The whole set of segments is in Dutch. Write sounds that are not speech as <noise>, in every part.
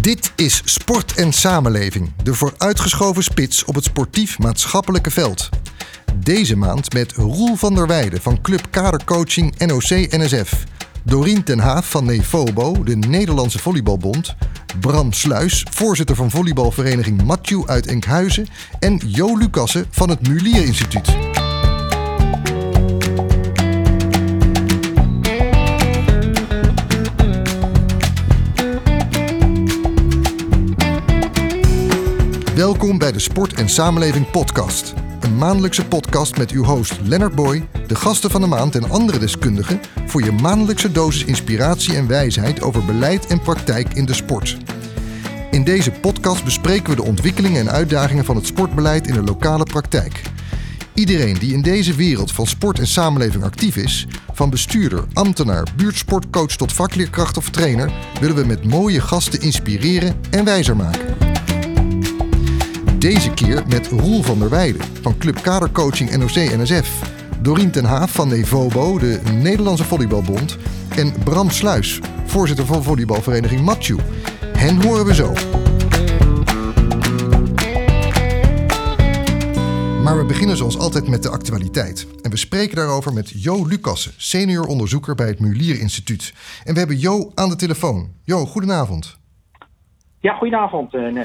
Dit is Sport en Samenleving, de vooruitgeschoven spits op het sportief-maatschappelijke veld. Deze maand met Roel van der Weijden van Club Kadercoaching NOC-NSF. Dorien ten Haaf van Nefobo, de Nederlandse Volleybalbond. Bram Sluis, voorzitter van volleybalvereniging Matthew uit Enkhuizen. En Jo Lucassen van het Mulier Instituut. Welkom bij de Sport en Samenleving Podcast. Een maandelijkse podcast met uw host Lennart Boy, de gasten van de maand en andere deskundigen voor je maandelijkse dosis inspiratie en wijsheid over beleid en praktijk in de sport. In deze podcast bespreken we de ontwikkelingen en uitdagingen van het sportbeleid in de lokale praktijk. Iedereen die in deze wereld van sport en samenleving actief is, van bestuurder, ambtenaar, buurtsportcoach tot vakleerkracht of trainer, willen we met mooie gasten inspireren en wijzer maken. Deze keer met Roel van der Weijden van Club Kadercoaching NOC-NSF. Dorien ten Haaf van Nevobo, de Nederlandse Volleybalbond. En Bram Sluis, voorzitter van volleybalvereniging Matthew. Hen horen we zo. Maar we beginnen zoals altijd met de actualiteit. En we spreken daarover met Jo Lucassen, senior onderzoeker bij het Mulier Instituut. En we hebben Jo aan de telefoon. Jo, goedenavond. Ja, goedenavond, uh.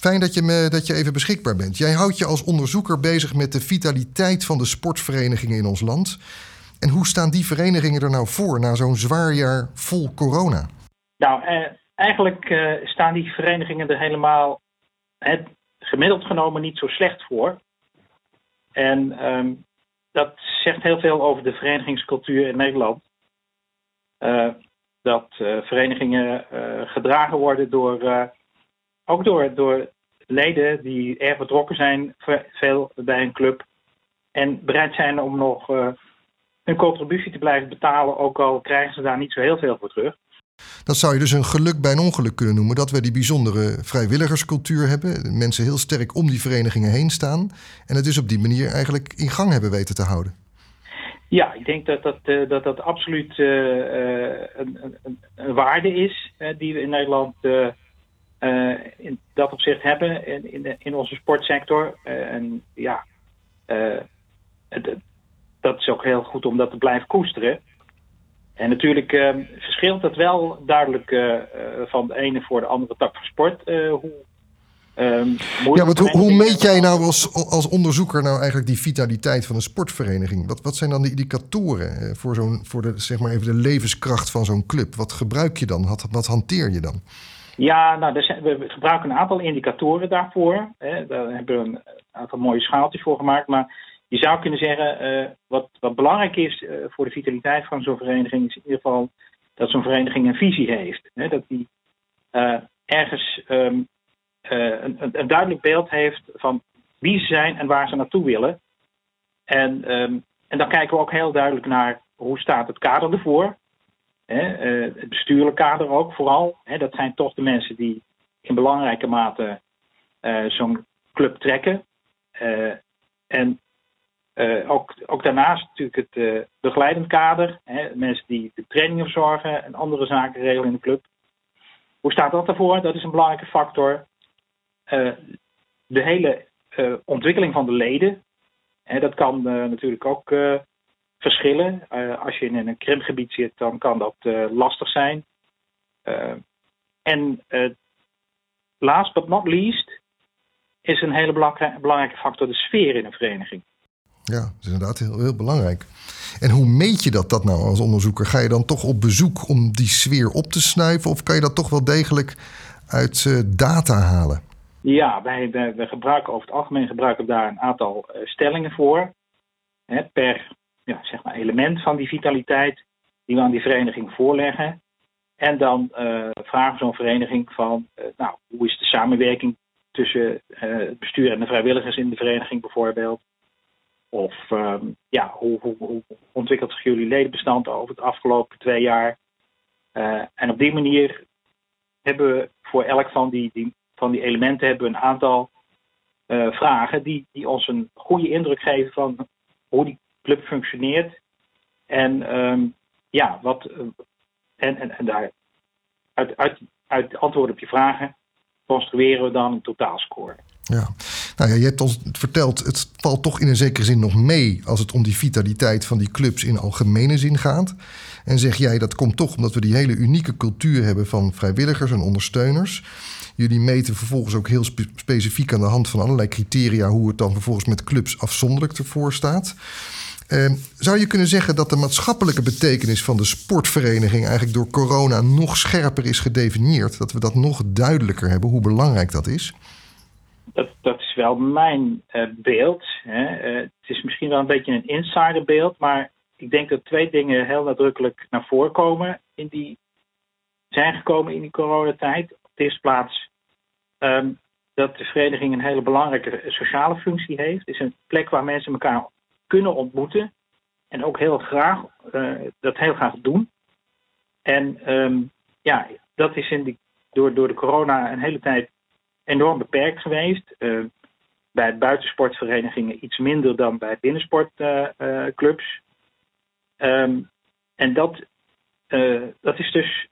Fijn dat je, me, dat je even beschikbaar bent. Jij houdt je als onderzoeker bezig met de vitaliteit van de sportverenigingen in ons land. En hoe staan die verenigingen er nou voor na zo'n zwaar jaar vol corona? Nou, eh, eigenlijk eh, staan die verenigingen er helemaal het, gemiddeld genomen niet zo slecht voor. En ehm, dat zegt heel veel over de verenigingscultuur in Nederland. Uh, dat verenigingen gedragen worden door ook door, door leden die erg betrokken zijn, veel bij een club. En bereid zijn om nog uh, hun contributie te blijven betalen, ook al krijgen ze daar niet zo heel veel voor terug. Dat zou je dus een geluk bij een ongeluk kunnen noemen. Dat we die bijzondere vrijwilligerscultuur hebben. Mensen heel sterk om die verenigingen heen staan. En het dus op die manier eigenlijk in gang hebben weten te houden. Ja, ik denk dat dat, uh, dat, dat absoluut uh, een, een, een, waarde is die we in Nederland uh, in dat opzicht hebben in, in, de, in onze sportsector. Uh, en ja, uh, het, dat is ook heel goed om dat te blijven koesteren. En natuurlijk verschilt het wel duidelijk van de ene voor de andere tak van sport. hoe, Um, ja, want hoe, hoe, meet jij nou als, als onderzoeker nou eigenlijk die vitaliteit van een sportvereniging? Wat, wat zijn dan de indicatoren voor, zo'n, voor de, zeg maar even de levenskracht van zo'n club? Wat gebruik je dan? Wat, wat hanteer je dan? Ja, nou, we gebruiken een aantal indicatoren daarvoor. Hè. Daar hebben we een aantal mooie schaaltjes voor gemaakt. Maar je zou kunnen zeggen, uh, wat, wat belangrijk is uh, voor de vitaliteit van zo'n vereniging, is in ieder geval dat zo'n vereniging een visie heeft. Hè. Dat die uh, ergens um, een, een, duidelijk beeld heeft van wie ze zijn en waar ze naartoe willen. En, um, en dan kijken we ook heel duidelijk naar hoe staat het kader ervoor. Uh, het bestuurlijk kader ook vooral. Dat zijn toch de mensen die in belangrijke mate uh, zo'n club trekken. Uh, en ook, ook daarnaast natuurlijk het begeleidend kader. Hè, mensen die de trainingen verzorgen en andere zaken regelen in de club. Hoe staat dat ervoor? Dat is een belangrijke factor. de hele ontwikkeling van de leden. Hè, dat kan natuurlijk ook verschillen. Uh, als je in een krimpgebied zit, dan kan dat uh, lastig zijn. Uh, en last but not least is een hele belangrijke factor de sfeer in een vereniging. Ja, dat is inderdaad heel, heel belangrijk. En hoe meet je dat, dat nou als onderzoeker? Ga je dan toch op bezoek om die sfeer op te snuiven? Of kan je dat toch wel degelijk uit data halen? Ja, wij, wij, wij, gebruiken over het algemeen gebruiken daar een aantal stellingen voor. Hè, per ja, zeg maar element van die vitaliteit die we aan die vereniging voorleggen. En dan uh, vragen we zo'n vereniging van, uh, nou, hoe is de samenwerking tussen uh, het bestuur en de vrijwilligers in de vereniging bijvoorbeeld? Of um, ja, hoe, hoe, hoe, ontwikkelt zich jullie ledenbestand over het afgelopen twee jaar? en op die manier hebben we voor elk van die, die, van die elementen hebben we een aantal vragen die, die ons een goede indruk geven van hoe die club functioneert. En um, ja, wat. En, en, en daar. Uit, uit uit antwoorden op je vragen construeren we dan een totaalscore. Ja, nou ja, je hebt ons verteld, het valt toch in een zekere zin nog mee als het om die vitaliteit van die clubs in algemene zin gaat. En zeg jij dat komt toch omdat we die hele unieke cultuur hebben van vrijwilligers en ondersteuners. Jullie meten vervolgens ook heel specifiek aan de hand van allerlei criteria hoe het dan vervolgens met clubs afzonderlijk ervoor staat. Ehm, zou je kunnen zeggen dat de maatschappelijke betekenis van de sportvereniging eigenlijk door corona nog scherper is gedefinieerd? Dat we dat nog duidelijker hebben, hoe belangrijk dat is? Dat, dat is wel mijn uh, beeld. Hè. Uh, het is misschien wel een beetje een insiderbeeld, maar ik denk dat twee dingen heel nadrukkelijk naar voren komen in die, zijn gekomen in die coronatijd. Op de eerste plaats um, dat de vereniging een hele belangrijke sociale functie heeft. Het is een plek waar mensen elkaar kunnen ontmoeten. En ook heel graag, uh, dat heel graag doen. En um, ja, dat is in die, door, door de corona een hele tijd enorm beperkt geweest. Uh, bij buitensportverenigingen iets minder dan bij binnensportclubs. Uh, um, en dat, dat is dus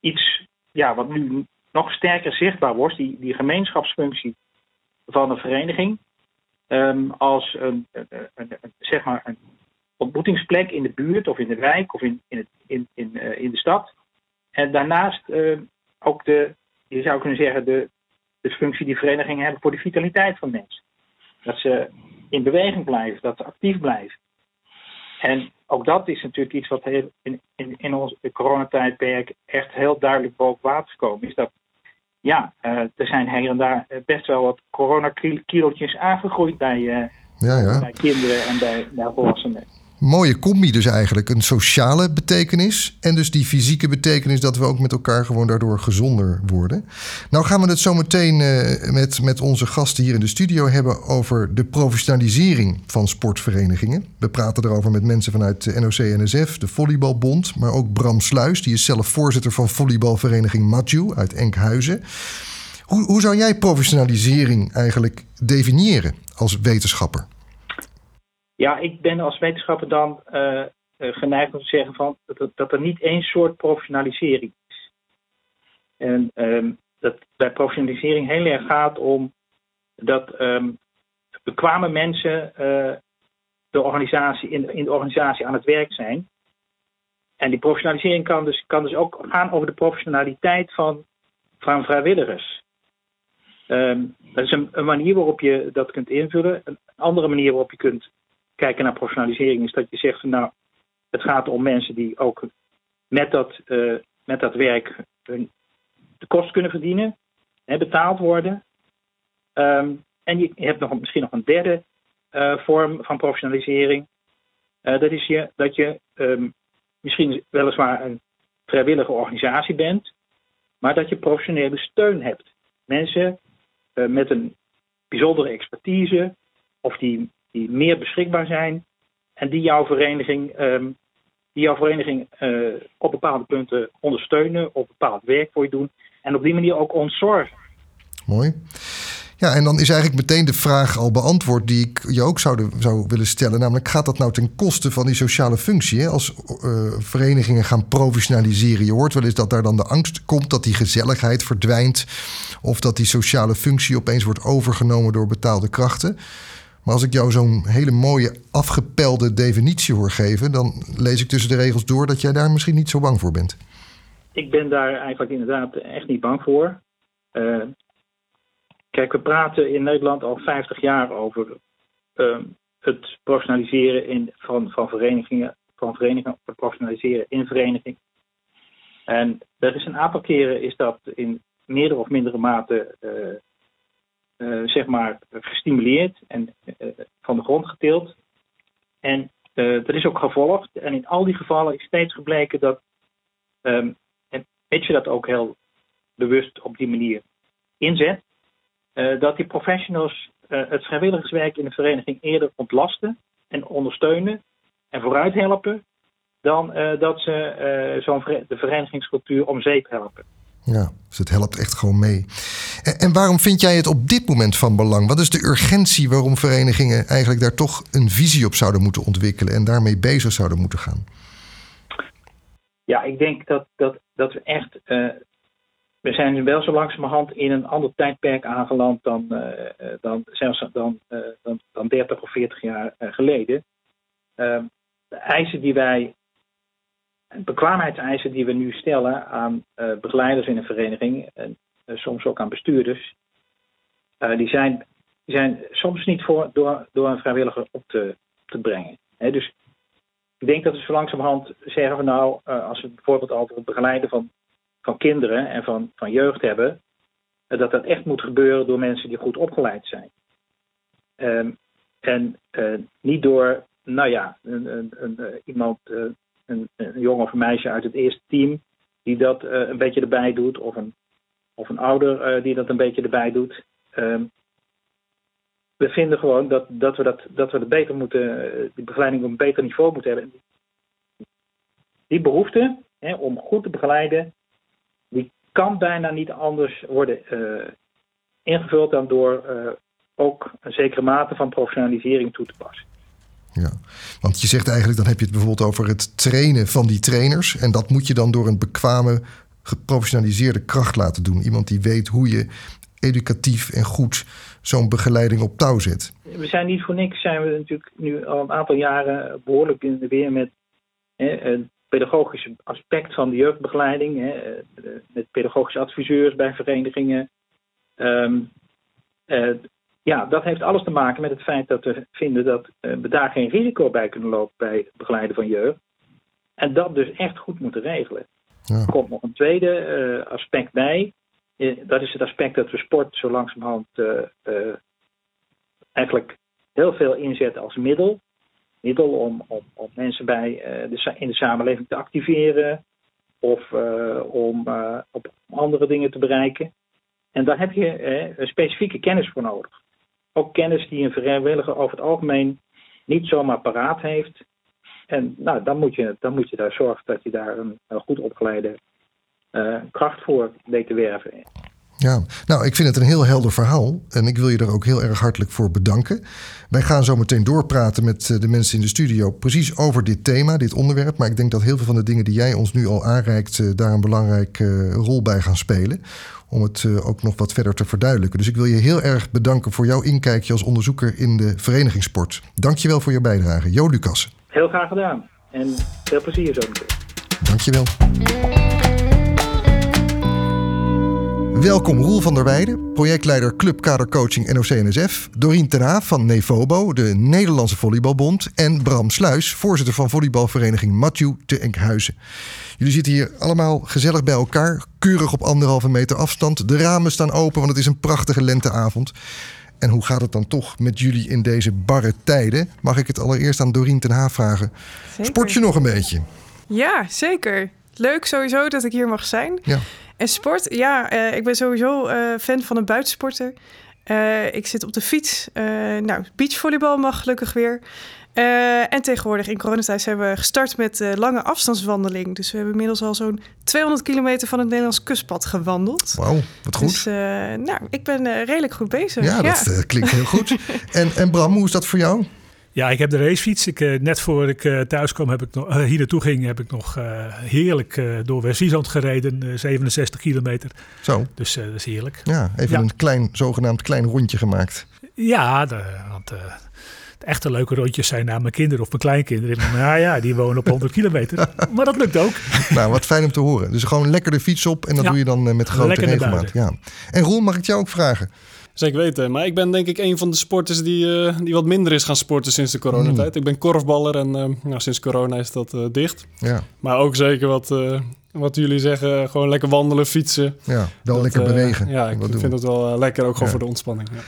iets ja, wat nu nog sterker zichtbaar wordt, die, die gemeenschapsfunctie van een vereniging, um, als een, een, zeg maar een ontmoetingsplek in de buurt of in de wijk of in, in, het, in, in, uh, in de stad. En daarnaast uh, ook de, je zou kunnen zeggen, de, de functie die verenigingen hebben voor de vitaliteit van mensen. Dat ze in beweging blijven, dat ze actief blijven. En ook dat is natuurlijk iets wat heel in, in, in ons coronatijdperk echt heel duidelijk boven water gekomen is. Dat ja, uh, er zijn her en daar eh, best wel wat coronakilootjes aangegroeid bij, uh, ja, ja. bij kinderen en bij, bij volwassenen. Mooie combi dus eigenlijk. Een sociale betekenis en dus die fysieke betekenis dat we ook met elkaar gewoon daardoor gezonder worden. Nou gaan we het zo meteen uh, met, met onze gasten hier in de studio hebben over de professionalisering van sportverenigingen. We praten erover met mensen vanuit de NOC-NSF, de Volleybalbond, maar ook Bram Sluis, die is zelf voorzitter van volleybalvereniging Matju uit Enkhuizen. Hoe, hoe zou jij professionalisering eigenlijk definiëren als wetenschapper? Ja, ik ben als wetenschapper dan uh, geneigd om te zeggen van dat, dat er niet één soort professionalisering is. En um, dat bij professionalisering heel erg gaat om dat um, bekwame mensen uh, de organisatie, in, in de organisatie aan het werk zijn. En die professionalisering kan dus, kan dus ook gaan over de professionaliteit van, van vrijwilligers. Um, dat is een, manier waarop je dat kunt invullen. Een andere manier waarop je kunt kijken naar professionalisering is dat je zegt nou, het gaat om mensen die ook met dat, uh, met dat werk hun, de kost kunnen verdienen, hè, betaald worden. Um, en je, hebt nog, misschien nog een derde uh, vorm van professionalisering. Uh, dat is je, dat je um, misschien weliswaar een vrijwillige organisatie bent, maar dat je professionele steun hebt. Mensen met een bijzondere expertise of die die meer beschikbaar zijn en die jouw vereniging, um, die jouw vereniging uh, op bepaalde punten ondersteunen, op bepaald werk voor je doen en op die manier ook ontzorgen. Mooi. Ja, en dan is eigenlijk meteen de vraag al beantwoord die ik je ook zou, zou willen stellen. Namelijk, gaat dat nou ten koste van die sociale functie? Hè? Als uh, verenigingen gaan professionaliseren, je hoort wel eens dat daar dan de angst komt dat die gezelligheid verdwijnt. Of dat die sociale functie opeens wordt overgenomen door betaalde krachten. Maar als ik jou zo'n hele mooie afgepelde definitie hoor geven, dan lees ik tussen de regels door dat jij daar misschien niet zo bang voor bent. Ik ben daar eigenlijk inderdaad echt niet bang voor. Uh, kijk, we praten in Nederland al 50 jaar over uh, het professionaliseren in, van, van verenigingen, van verenigingen, het professionaliseren in verenigingen. En er is een aantal keren is dat in meerdere of mindere mate uh, uh, zeg maar gestimuleerd en uh, van de grond getild. En uh, dat is ook gevolgd. En in al die gevallen is steeds gebleken dat, um, en weet je dat ook heel bewust op die manier inzet, dat die professionals het vrijwilligerswerk in de vereniging eerder ontlasten en ondersteunen en vooruit helpen dan dat ze zo'n de verenigingscultuur om zeep helpen. Ja, dus het helpt echt gewoon mee. En, en, waarom vind jij het op dit moment van belang? Wat is de urgentie waarom verenigingen eigenlijk daar toch een visie op zouden moeten ontwikkelen en daarmee bezig zouden moeten gaan? Ja, ik denk dat, dat, dat we echt uh, we zijn wel zo langzamerhand in een ander tijdperk aangeland dan, dan, zelfs dan, dan, dan 30 of 40 jaar geleden. Ehm, de eisen die wij, bekwaamheidseisen die we nu stellen aan begeleiders in een vereniging, en soms ook aan bestuurders, die, zijn, die zijn soms niet voor, door, door een vrijwilliger op te, te brengen. dus ik denk dat we zo langzamerhand zeggen van nou, als we bijvoorbeeld over het begeleiden van, van kinderen en van, van jeugd hebben, dat dat echt moet gebeuren door mensen die goed opgeleid zijn. Um, en niet door, nou ja, een, een, een, iemand, een, een, jongen of een meisje uit het eerste team die dat een beetje erbij doet, of een, of een ouder die dat een beetje erbij doet. Um, we vinden gewoon dat, dat we dat, dat we dat beter moeten, die begeleiding op een beter niveau moeten hebben. Die behoefte hè, om goed te begeleiden, die kan bijna niet anders worden ingevuld dan door ook een zekere mate van professionalisering toe te passen. Ja, want je zegt eigenlijk, dan heb je het bijvoorbeeld over het trainen van die trainers. En dat moet je dan door een bekwame, geprofessionaliseerde kracht laten doen. Iemand die weet hoe je educatief en goed zo'n begeleiding op touw zet. We zijn niet voor niks, zijn we natuurlijk nu al een aantal jaren behoorlijk in de weer met hè, pedagogische aspect van de jeugdbegeleiding. Hè, met pedagogische adviseurs bij verenigingen. Um, ja, dat heeft alles te maken met het feit dat we vinden dat uh, we daar geen risico bij kunnen lopen bij het begeleiden van jeugd. En dat dus echt goed moeten regelen. Ja. Er komt nog een tweede uh, aspect bij. Eh, dat is het aspect dat we sport zo langzamerhand uh, eigenlijk heel veel inzetten als middel. Middel om, om, om mensen bij, de, in de samenleving te activeren of om op andere dingen te bereiken. En daar heb je een specifieke kennis voor nodig. Ook kennis die een vrijwilliger over het algemeen niet zomaar paraat heeft. En nou, dan, moet je, dan moet je daar zorgen dat je daar een, goed opgeleide uh, kracht voor weet te werven. Ja, nou, ik vind het een heel helder verhaal. En ik wil je er ook heel erg hartelijk voor bedanken. Wij gaan zo meteen doorpraten met eh, de mensen in de studio precies over dit thema, dit onderwerp. Maar ik denk dat heel veel van de dingen die jij ons nu al aanreikt, eh, daar een belangrijke rol bij gaan spelen. Om het ook nog wat verder te verduidelijken. Dus ik wil je heel erg bedanken voor jouw inkijkje als onderzoeker in de verenigingssport. Dank je wel voor je bijdrage. Jo Lucas. Heel graag gedaan. En veel plezier zo meteen. Dank je wel. Welkom Roel van der Weijden, projectleider Club Kadercoaching NOC-NSF. Dorien ten Haaf van Nevobo, de Nederlandse Volleybalbond. En Bram Sluis, voorzitter van volleybalvereniging Matthew te Enkhuizen. Jullie zitten hier allemaal gezellig bij elkaar, keurig op anderhalve meter afstand. De ramen staan open, want het is een prachtige lenteavond. En hoe gaat het dan toch met jullie in deze barre tijden? Mag ik het allereerst aan Dorien ten Haaf vragen. Zeker. Sport je nog een beetje? Ja, zeker. Leuk sowieso dat ik hier mag zijn. Ja. En sport, ja, uh, ik ben sowieso uh, fan van een buitensporter. Uh, ik zit op de fiets. nou, beachvolleybal mag gelukkig weer. en tegenwoordig in coronatijd zijn we gestart met lange afstandswandeling. Dus we hebben inmiddels al zo'n 200 kilometer van het Nederlands kustpad gewandeld. Wauw, wat goed. Dus nou, ik ben redelijk goed bezig. Ja, dat klinkt heel goed. <laughs> en, en Bram, hoe is dat voor jou? Ja, ik heb de racefiets. Ik, uh, net voor ik uh, thuis kwam, heb ik nog, uh, hier naartoe ging, heb ik nog heerlijk door west gereden. 67 kilometer. Zo. Dus dat is heerlijk. Ja, even een klein, zogenaamd klein rondje gemaakt. Ja, de, want de echte leuke rondjes zijn naar mijn kinderen of mijn kleinkinderen. Nou ja, die wonen op 100 kilometer. <laughs> Maar dat lukt ook. Nou, wat fijn om te horen. Dus gewoon lekker de fiets op en dat doe je dan met grote regelmaat. Ja. En Roel, mag ik jou ook vragen? Zeker weten. Maar ik ben denk ik een van de sporters die, uh, die wat minder is gaan sporten sinds de coronatijd. Mm. Ik ben korfballer en uh, nou, sinds corona is dat uh, dicht. Ja. Maar ook zeker wat, wat jullie zeggen, gewoon lekker wandelen, fietsen. Ja, wel lekker bewegen. ja, ik vind het wel lekker, ook gewoon voor de ontspanning. Ja.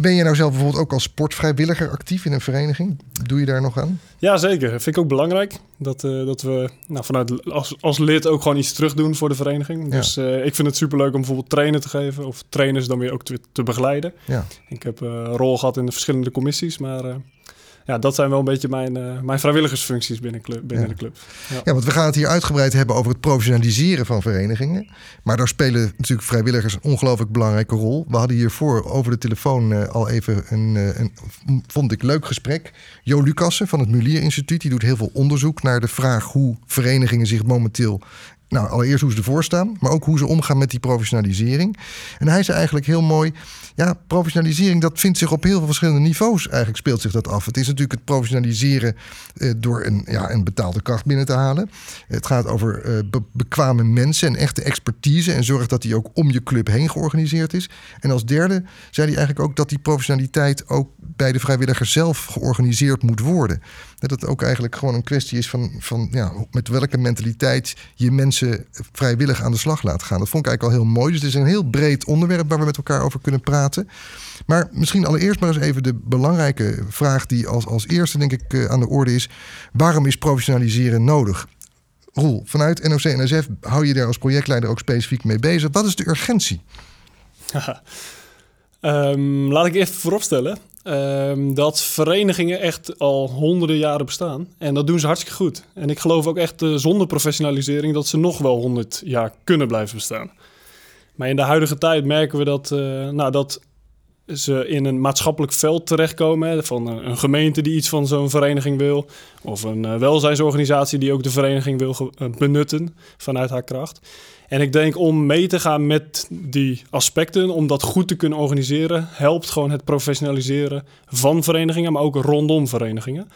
Ben je nou zelf bijvoorbeeld ook als sportvrijwilliger actief in een vereniging? Doe je daar nog aan? Ja, zeker. Dat vind ik ook belangrijk. Dat, uh, dat we nou, vanuit als, als lid ook gewoon iets terug doen voor de vereniging. Dus uh, ik vind het superleuk om bijvoorbeeld trainen te geven. Of trainers dan weer ook te, te begeleiden. Ja. Ik heb een rol gehad in de verschillende commissies. Maar ja, dat zijn wel een beetje mijn, uh, mijn vrijwilligersfuncties binnen, club, binnen de club. Ja. ja. want we gaan het hier uitgebreid hebben over het professionaliseren van verenigingen. Maar daar spelen natuurlijk vrijwilligers een ongelooflijk belangrijke rol. We hadden hiervoor over de telefoon uh, al even een, uh, een, vond ik, leuk gesprek. Jo Lucassen van het Mulier Instituut, die doet heel veel onderzoek naar de vraag hoe verenigingen zich momenteel nou, allereerst hoe ze ervoor staan, maar ook hoe ze omgaan met die professionalisering. En hij zei eigenlijk heel mooi: ja, professionalisering, dat vindt zich op heel veel verschillende niveaus eigenlijk speelt zich dat af. Het is natuurlijk het professionaliseren eh, door een, ja, een betaalde kracht binnen te halen. Het gaat over eh, bekwame mensen en echte expertise en zorg dat die ook om je club heen georganiseerd is. En als derde zei hij eigenlijk ook dat die professionaliteit ook bij de vrijwilliger zelf georganiseerd moet worden. Dat het ook eigenlijk gewoon een kwestie is van, van ja, met welke mentaliteit je mensen vrijwillig aan de slag laat gaan. Dat vond ik eigenlijk al heel mooi. Dus het is een heel breed onderwerp waar we met elkaar over kunnen praten. Maar misschien allereerst maar eens even de belangrijke vraag die als, als eerste denk ik eh, aan de orde is. Waarom is professionaliseren nodig? Roel, vanuit NOC-NSF hou je daar als projectleider ook specifiek mee bezig. Wat is de urgentie? um, <laughs> laat ik even vooropstellen um, dat verenigingen echt al honderden jaren bestaan. En dat doen ze hartstikke goed. En ik geloof ook echt uh, zonder professionalisering dat ze nog wel honderd jaar kunnen blijven bestaan. Maar in de huidige tijd merken we dat, uh, nou, dat ze in een maatschappelijk veld terechtkomen. Van een, een, gemeente die iets van zo'n vereniging wil. Of een welzijnsorganisatie die ook de vereniging wil benutten vanuit haar kracht. En ik denk om mee te gaan met die aspecten, om dat goed te kunnen organiseren, helpt gewoon het professionaliseren van verenigingen, maar ook rondom verenigingen.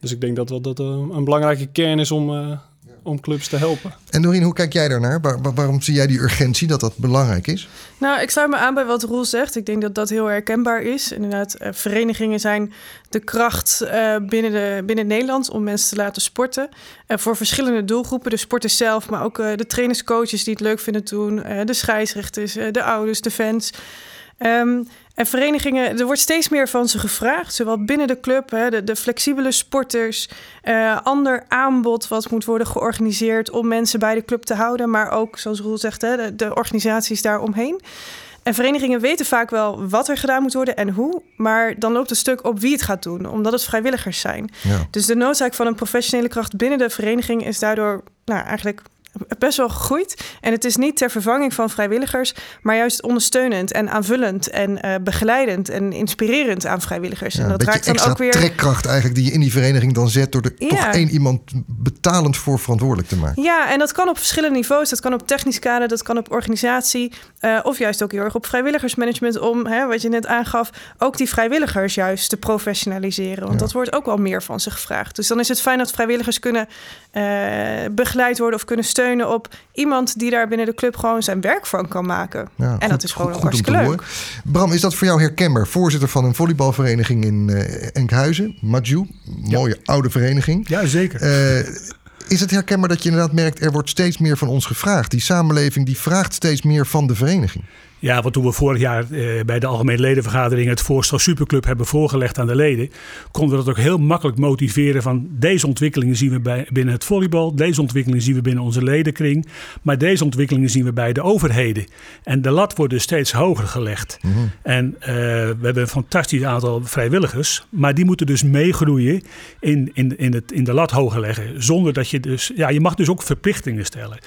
Dus ik denk dat dat, eh, een belangrijke kern is om, uh, om clubs te helpen. En Doreen, hoe kijk jij daarnaar? waarom zie jij die urgentie dat dat belangrijk is? Nou, ik sluit me aan bij wat Roel zegt. Ik denk dat dat heel herkenbaar is. Inderdaad, uh, verenigingen zijn de kracht uh, binnen, de, binnen Nederland om mensen te laten sporten. Voor verschillende doelgroepen, de sporters zelf, maar ook de trainers, coaches die het leuk vinden doen, de scheidsrechters, de ouders, de fans. Um, en verenigingen, er wordt steeds meer van ze gevraagd, zowel binnen de club, hè, de, de, flexibele sporters, uh, ander aanbod wat moet worden georganiseerd om mensen bij de club te houden, maar ook, zoals Roel zegt, hè, de, de organisaties daaromheen. En verenigingen weten vaak wel wat er gedaan moet worden en hoe, maar dan loopt het stuk op wie het gaat doen, omdat het vrijwilligers zijn. Ja. Dus de noodzaak van een professionele kracht binnen de vereniging is daardoor nou, eigenlijk best wel gegroeid. En het is niet ter vervanging van vrijwilligers, maar juist ondersteunend en aanvullend en uh, begeleidend en inspirerend aan vrijwilligers. Ja, en dat raakt dan ook weer. trekkracht eigenlijk die je in die vereniging dan zet door er ja. toch één iemand betalend voor verantwoordelijk te maken. Ja, en dat kan op verschillende niveaus. Dat kan op technisch kader, dat kan op organisatie uh, of juist ook heel erg op vrijwilligersmanagement om, hè, wat je net aangaf, ook die vrijwilligers juist te professionaliseren. Want dat wordt ook wel meer van ze gevraagd. Dus dan is het fijn dat vrijwilligers kunnen uh, begeleid worden of kunnen steunen op iemand die daar binnen de club gewoon zijn werk van kan maken. Ja, en dat is gewoon goed, hartstikke leuk. Bram, is dat voor jou herkenbaar? Voorzitter van een volleybalvereniging in uh, Enkhuizen, Maju. Mooie oude vereniging. Ja, zeker. Uh, is het herkenbaar dat je inderdaad merkt, er wordt steeds meer van ons gevraagd? Die samenleving die vraagt steeds meer van de vereniging. Ja, wat toen we vorig jaar eh, bij de Algemene Ledenvergadering het voorstel Superclub hebben voorgelegd aan de leden, konden we dat ook heel makkelijk motiveren van deze ontwikkelingen zien we bij, binnen het volleybal, deze ontwikkelingen zien we binnen onze ledenkring, maar deze ontwikkelingen zien we bij de overheden. En de lat wordt dus steeds hoger gelegd. Mhm. En uh, we hebben een fantastisch aantal vrijwilligers, maar die moeten dus meegroeien in, in, in, het, in de lat hoger leggen, zonder dat je dus, ja, je mag dus ook verplichtingen stellen.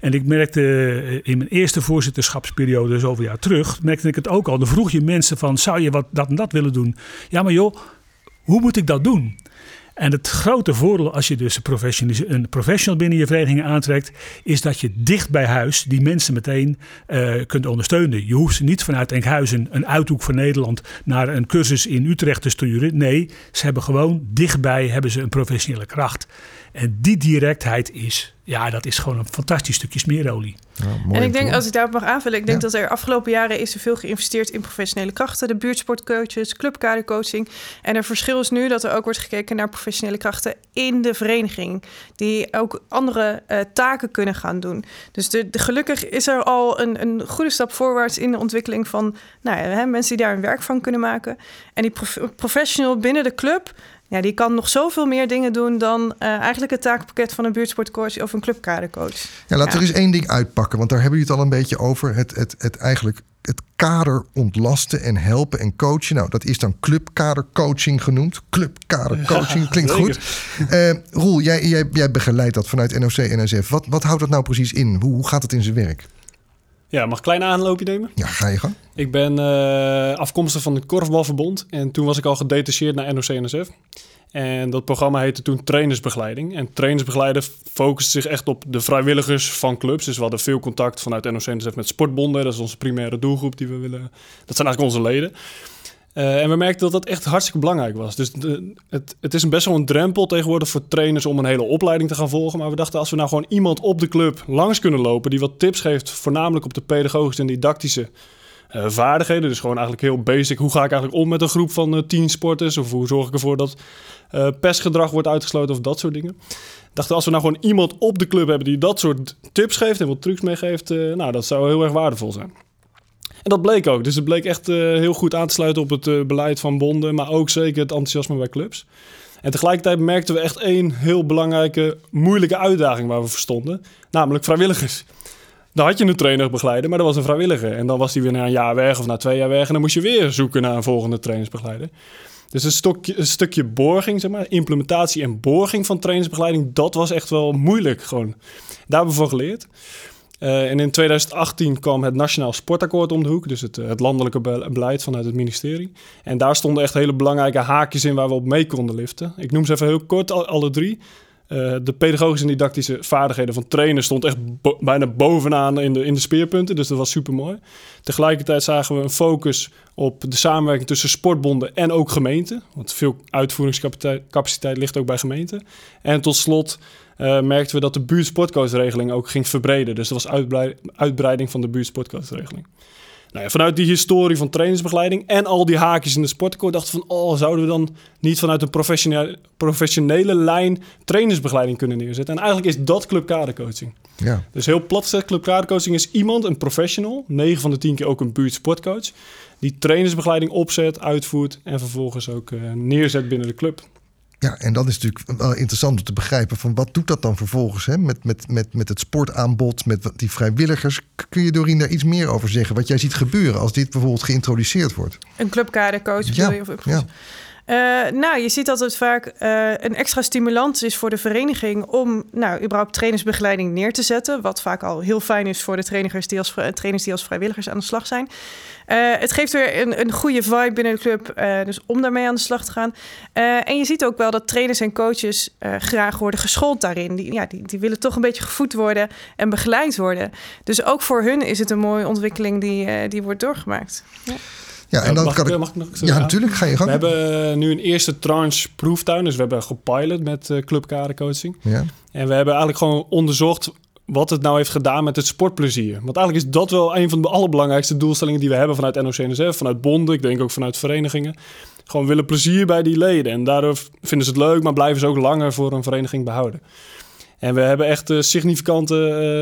En ik merkte eh, in mijn eerste voorzitterschapsperiode, zoveel jaar terug, merkte ik het ook al. Dan vroeg je mensen van, zou je wat dat en dat willen doen? Ja, maar joh, hoe moet ik dat doen? En het grote voordeel als je dus een professional, binnen je vereniging aantrekt, is dat je dicht bij huis die mensen meteen uh, kunt ondersteunen. Je hoeft ze niet vanuit Enkhuizen, een uithoek van Nederland, naar een cursus in Utrecht te sturen. Nee, ze hebben gewoon dichtbij hebben ze een professionele kracht. En die directheid is, ja, dat is gewoon een fantastisch stukje smeerolie. Ja, en ik denk, als ik daarop mag aanvullen, ik denk dat er afgelopen jaren is er veel geïnvesteerd in professionele krachten, de buurtsportcoaches, clubkadercoaching. En er verschil is nu dat er ook wordt gekeken naar professionele krachten in de vereniging, die ook andere uh, taken kunnen gaan doen. Dus de, de, gelukkig is er al een, een goede stap voorwaarts in de ontwikkeling van nou ja, hè, mensen die daar een werk van kunnen maken. En die prof professional binnen de club ja, die kan nog zoveel meer dingen doen dan uh, eigenlijk het taakpakket van een buurtsportcoach of een clubkadercoach. Ja, laten we er eens één ding uitpakken, want daar hebben jullie het al een beetje over. Het, het, het eigenlijk het kader ontlasten en helpen en coachen. Nou, dat is dan clubkadercoaching genoemd. Clubkadercoaching klinkt goed. Uh, Roel, jij, jij, jij begeleidt dat vanuit NOC-NSF. Wat, wat houdt dat nou precies in? Hoe, hoe gaat het in zijn werk? Ja, mag ik een klein aanloopje nemen? Ja, ga je gang. Ik ben uh, afkomstig van het Korfbalverbond en toen was ik al gedetacheerd naar NOC-NSF. En dat programma heette toen trainersbegeleiding. En trainersbegeleiden focust zich echt op de vrijwilligers van clubs. Dus we hadden veel contact vanuit NOC-NSF met sportbonden. Dat is onze primaire doelgroep die we willen... Dat zijn eigenlijk onze leden. Uh, en we merkten dat dat echt hartstikke belangrijk was. Dus het, het is een best wel een drempel tegenwoordig voor trainers om een hele opleiding te gaan volgen. Maar we dachten, als we nou gewoon iemand op de club langs kunnen lopen... die wat tips geeft, voornamelijk op de pedagogische en didactische uh, vaardigheden. Dus gewoon eigenlijk heel basic. Hoe ga ik eigenlijk om met een groep van uh, tien sporters? Of hoe zorg ik ervoor dat uh, pestgedrag wordt uitgesloten of dat soort dingen. Dachten, als we nou gewoon iemand op de club hebben die dat soort tips geeft en wat trucs meegeeft, nou, dat zou heel erg waardevol zijn. En dat bleek ook. Dus het bleek echt heel goed aan te sluiten op het beleid van bonden, maar ook zeker het enthousiasme bij clubs. En tegelijkertijd merkten we echt één heel belangrijke, moeilijke uitdaging waar we voor stonden, namelijk vrijwilligers. Dan had je een trainer begeleiden, maar dat was een vrijwilliger. En dan was hij weer na een jaar weg of na twee jaar weg. En dan moest je weer zoeken naar een volgende trainersbegeleider. Dus een stukje borging, zeg maar, implementatie en borging van trainersbegeleiding, dat was echt wel moeilijk gewoon. Daar hebben we van geleerd. Uh, en in 2018 kwam het Nationaal Sportakkoord om de hoek, dus het, eh, het landelijke beleid vanuit het ministerie. En daar stonden echt hele belangrijke haakjes in waar we op mee konden liften. Ik noem ze even heel kort, alle drie. Uh, de pedagogische en didactische vaardigheden van trainen stond echt bijna bovenaan in de, in de speerpunten. Dus dat was super mooi. Tegelijkertijd zagen we een focus op de samenwerking tussen sportbonden en ook gemeenten. Want veel uitvoeringscapaciteit ligt ook bij gemeenten. En tot slot uh, merkten we dat de buurtsportcoachregeling ook ging verbreden. Dus dat was uitbreiding van de buurtsportcoachregeling. Nou ja, vanuit die historie van trainingsbegeleiding en al die haakjes in de sportcore dachten van... oh, zouden we dan niet vanuit een professionele, professionele lijn trainersbegeleiding kunnen neerzetten? En eigenlijk is dat clubkadercoaching. Ja. Dus heel plat gezegd, clubkadercoaching is iemand, een professional... 9 van de 10 keer ook een buurtsportcoach... die trainersbegeleiding opzet, uitvoert en vervolgens ook uh, neerzet binnen de club. Ja, en dan is natuurlijk wel interessant om te begrijpen van wat doet dat dan vervolgens hè? Met, met, met, met het sportaanbod, met die vrijwilligers. Kun je Dorien daar iets meer over zeggen? Wat jij ziet gebeuren als dit bijvoorbeeld geïntroduceerd wordt? Een clubkadercoach ja, je? Of, ja. Uh, nou, je ziet dat het vaak uh, een extra stimulans is voor de vereniging om nou, überhaupt trainersbegeleiding neer te zetten. Wat vaak al heel fijn is voor de trainers die als, trainers die als vrijwilligers aan de slag zijn. Uh, het geeft weer een, een goede vibe binnen de club, dus om daarmee aan de slag te gaan. en je ziet ook wel dat trainers en coaches graag worden geschoold daarin. Die, ja, die, die willen toch een beetje gevoed worden en begeleid worden. Dus ook voor hun is het een mooie ontwikkeling die, die wordt doorgemaakt. Ja. Ja, en dan mag, kan ik, mag ik nog Ja, natuurlijk ga je gang. We hebben eh, nu een eerste tranche proeftuin. Dus we hebben gepilot met uh, clubkadercoaching. Ja. En we hebben eigenlijk gewoon onderzocht wat het nou heeft gedaan met het sportplezier. Want eigenlijk is dat wel een van de allerbelangrijkste doelstellingen die we hebben vanuit NOC-NSF, vanuit bonden, ik denk ook vanuit verenigingen. Gewoon willen plezier bij die leden. En daardoor vinden ze het leuk, maar blijven ze ook langer voor een vereniging behouden. En we hebben echt uh, significante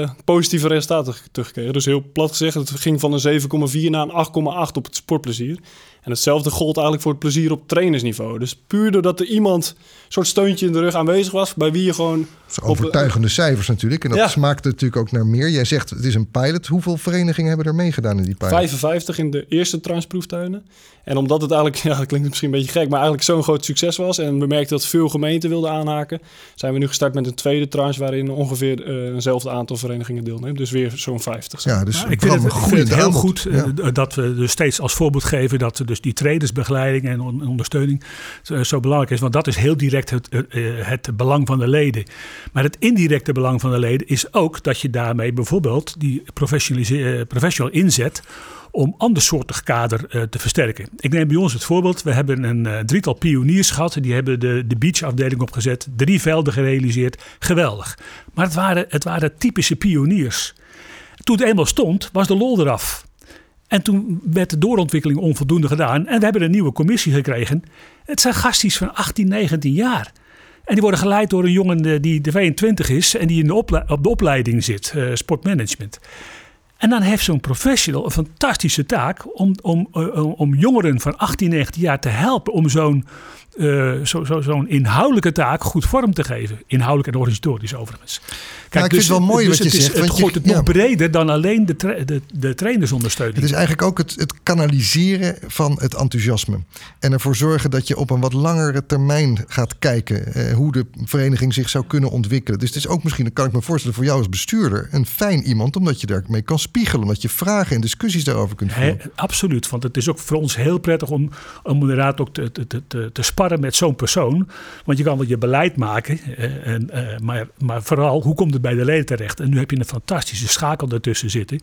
uh, positieve resultaten teruggekregen. Dus heel plat gezegd, het ging van een 7,4 naar een 8,8 op het sportplezier. En hetzelfde gold eigenlijk voor het plezier op trainersniveau. Dus puur doordat er iemand een soort steuntje in de rug aanwezig was, bij wie je gewoon. overtuigende cijfers natuurlijk. En dat ja. smaakt natuurlijk ook naar meer. Jij zegt het is een pilot. Hoeveel verenigingen hebben er meegedaan in die pilot? 55 in de eerste transproeftuinen. En omdat het eigenlijk, <laughs> ja, dat klinkt misschien een beetje gek, maar eigenlijk zo'n groot succes was. En we merkten dat veel gemeenten wilden aanhaken. Zijn we nu gestart met een tweede tranche waarin ongeveer uh, eenzelfde aantal verenigingen deelnemen. Dus weer zo'n 50. Ja, dus ik vind het, ik vind het heel goed uh, dat we dus steeds als voorbeeld geven dat dus die trainersbegeleiding en ondersteuning uh, zo belangrijk is. Want dat is heel direct het, het belang van de leden. Maar het indirecte belang van de leden is ook dat je daarmee bijvoorbeeld die professional inzet om andersoortig kader te versterken. Ik neem bij ons het voorbeeld. We hebben een drietal pioniers gehad. Die hebben de, de beachafdeling opgezet. Drie velden gerealiseerd. Geweldig. Maar het waren, het waren typische pioniers. Toen het eenmaal stond, was de lol eraf. En toen werd de doorontwikkeling onvoldoende gedaan. En we hebben een nieuwe commissie gekregen. Het zijn gasties van 18, 19 jaar. En die worden geleid door een jongen die de 22 is en die in de op de opleiding zit, uh, sportmanagement. En dan heeft zo'n professional een fantastische taak om, om, om jongeren van 18, 19 jaar te helpen om zo'n uh, zo'n zo, zo inhoudelijke taak goed vorm te geven. Inhoudelijk en organisatorisch overigens. Kijk, ik dus, vind het wel mooi dus wat je zegt. Het gooit het nog breder dan alleen de, tra de, de trainersondersteuning. Het is eigenlijk ook het, het kanaliseren van het enthousiasme. En ervoor zorgen dat je op een wat langere termijn gaat kijken... Eh, hoe de vereniging zich zou kunnen ontwikkelen. Dus het is ook misschien, dat kan ik me voorstellen... voor jou als bestuurder een fijn iemand... omdat je daarmee kan spiegelen. Omdat je vragen en discussies daarover kunt voeren. absoluut, want het is ook voor ons heel prettig... om, om inderdaad ook te, te, te, te sparren met zo'n persoon. Want je kan wel je beleid maken, en, maar, maar vooral hoe komt het bij de leden terecht? En nu heb je een fantastische schakel ertussen zitten.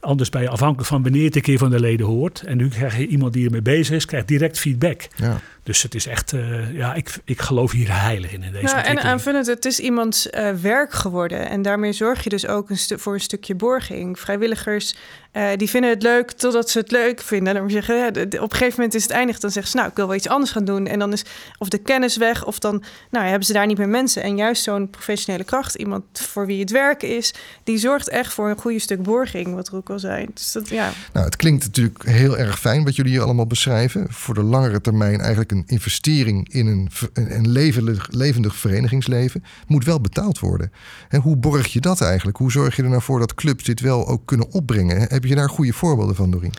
Anders ben je afhankelijk van wanneer het een keer van de leden hoort. En nu krijg je iemand die ermee bezig is, krijgt direct feedback. Ja. Dus het is echt, uh, ja, ik, ik geloof hier heilig in, in deze nou, En aanvullend, het is iemands uh, werk geworden. En daarmee zorg je dus ook een voor een stukje borging. Vrijwilligers, uh, die vinden het leuk totdat ze het leuk vinden. Dan zeggen, ja, op een gegeven moment is het eindig. Dan zeggen ze, nou, ik wil wel iets anders gaan doen. En dan is of de kennis weg, of dan nou, hebben ze daar niet meer mensen. En juist zo'n professionele kracht, iemand voor wie het werk is... die zorgt echt voor een goede stuk borging, wat er ook al zei. Dus dat, ja. Nou, het klinkt natuurlijk heel erg fijn wat jullie hier allemaal beschrijven. Voor de langere termijn eigenlijk een investering in een, een levendig, levendig verenigingsleven moet wel betaald worden. En hoe borg je dat eigenlijk? Hoe zorg je er nou voor dat clubs dit wel ook kunnen opbrengen? Heb je daar goede voorbeelden van, Dorien?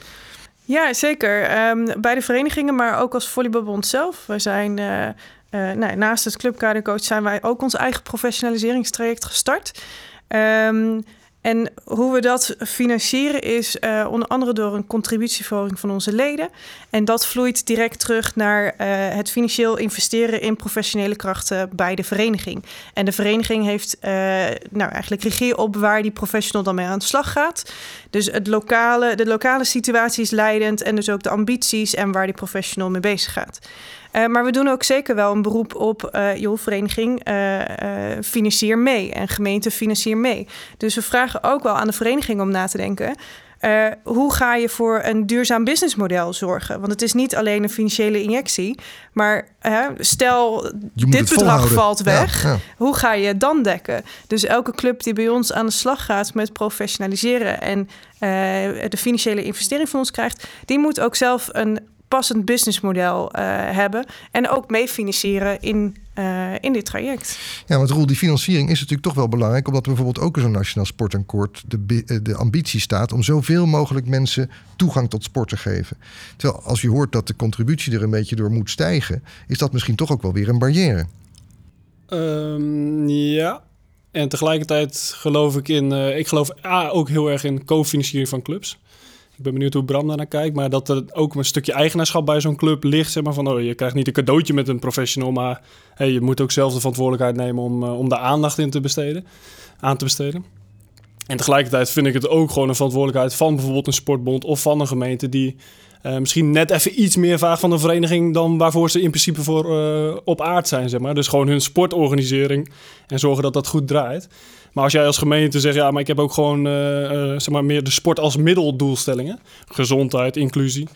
Ja, zeker. Um, bij de verenigingen, maar ook als volleybalbond zelf. We zijn uh, uh, nou, naast het clubkadercoach zijn wij ook ons eigen professionaliseringstraject gestart. Um, en hoe we dat financieren is uh, onder andere door een contributieverhoging van onze leden. En dat vloeit direct terug naar uh, het financieel investeren in professionele krachten bij de vereniging. En de vereniging heeft uh, nou, eigenlijk regie op waar die professional dan mee aan de slag gaat. Dus het lokale, de lokale situatie is leidend en dus ook de ambities en waar die professional mee bezig gaat. Uh, maar we doen ook zeker wel een beroep op, uh, joh, vereniging, uh, financier mee en gemeente financier mee. Dus we vragen ook wel aan de vereniging om na te denken. Uh, hoe ga je voor een duurzaam businessmodel zorgen? Want het is niet alleen een financiële injectie, maar uh, stel dit bedrag valt weg, ja, ja. hoe ga je het dan dekken? Dus elke club die bij ons aan de slag gaat met professionaliseren en uh, de financiële investering van ons krijgt, die moet ook zelf een passend businessmodel uh, hebben. En ook mee financieren in, uh, in dit traject. Ja, want Roel, die financiering is natuurlijk toch wel belangrijk. Omdat er bijvoorbeeld ook in zo'n Nationaal Sportakkoord de, eh, de ambitie staat om zoveel mogelijk mensen toegang tot sport te geven. Terwijl als je hoort dat de contributie er een beetje door moet stijgen, is dat misschien toch ook wel weer een barrière. Um, ja. En tegelijkertijd geloof ik in. Uh, ik geloof A, ook heel erg in co-financiering van clubs. Ik ben benieuwd hoe Bram daar naar kijkt. Maar dat er ook een stukje eigenaarschap bij zo'n club ligt. Zeg maar van, oh, je krijgt niet een cadeautje met een professional. Maar hey, je moet ook zelf de verantwoordelijkheid nemen om, uh, om daar aandacht in te besteden, aan te besteden. En tegelijkertijd vind ik het ook gewoon een verantwoordelijkheid van bijvoorbeeld een sportbond of van een gemeente die uh, misschien net even iets meer vraagt van een vereniging dan waarvoor ze in principe voor uh, op aard zijn. Zeg maar. Dus gewoon hun sportorganisering en zorgen dat dat goed draait. Maar als jij als gemeente zegt, ja, maar ik heb ook gewoon uh, uh, zeg maar meer de sport als middeldoelstellingen. Gezondheid, inclusie.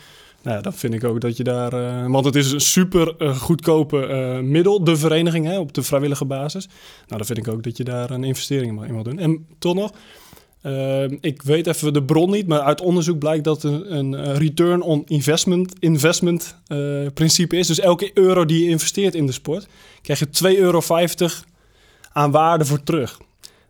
Nou, dan vind ik ook dat je daar. Uh, want het is een super goedkope middel, de vereniging, hè, op de vrijwillige basis. Nou, dan vind ik ook dat je daar een investering in wil doen. En toch nog. ik weet even de bron niet, maar uit onderzoek blijkt dat een, een return on investment, investment principe is. Dus elke euro die je investeert in de sport, krijg je 2,50 euro aan waarde voor terug.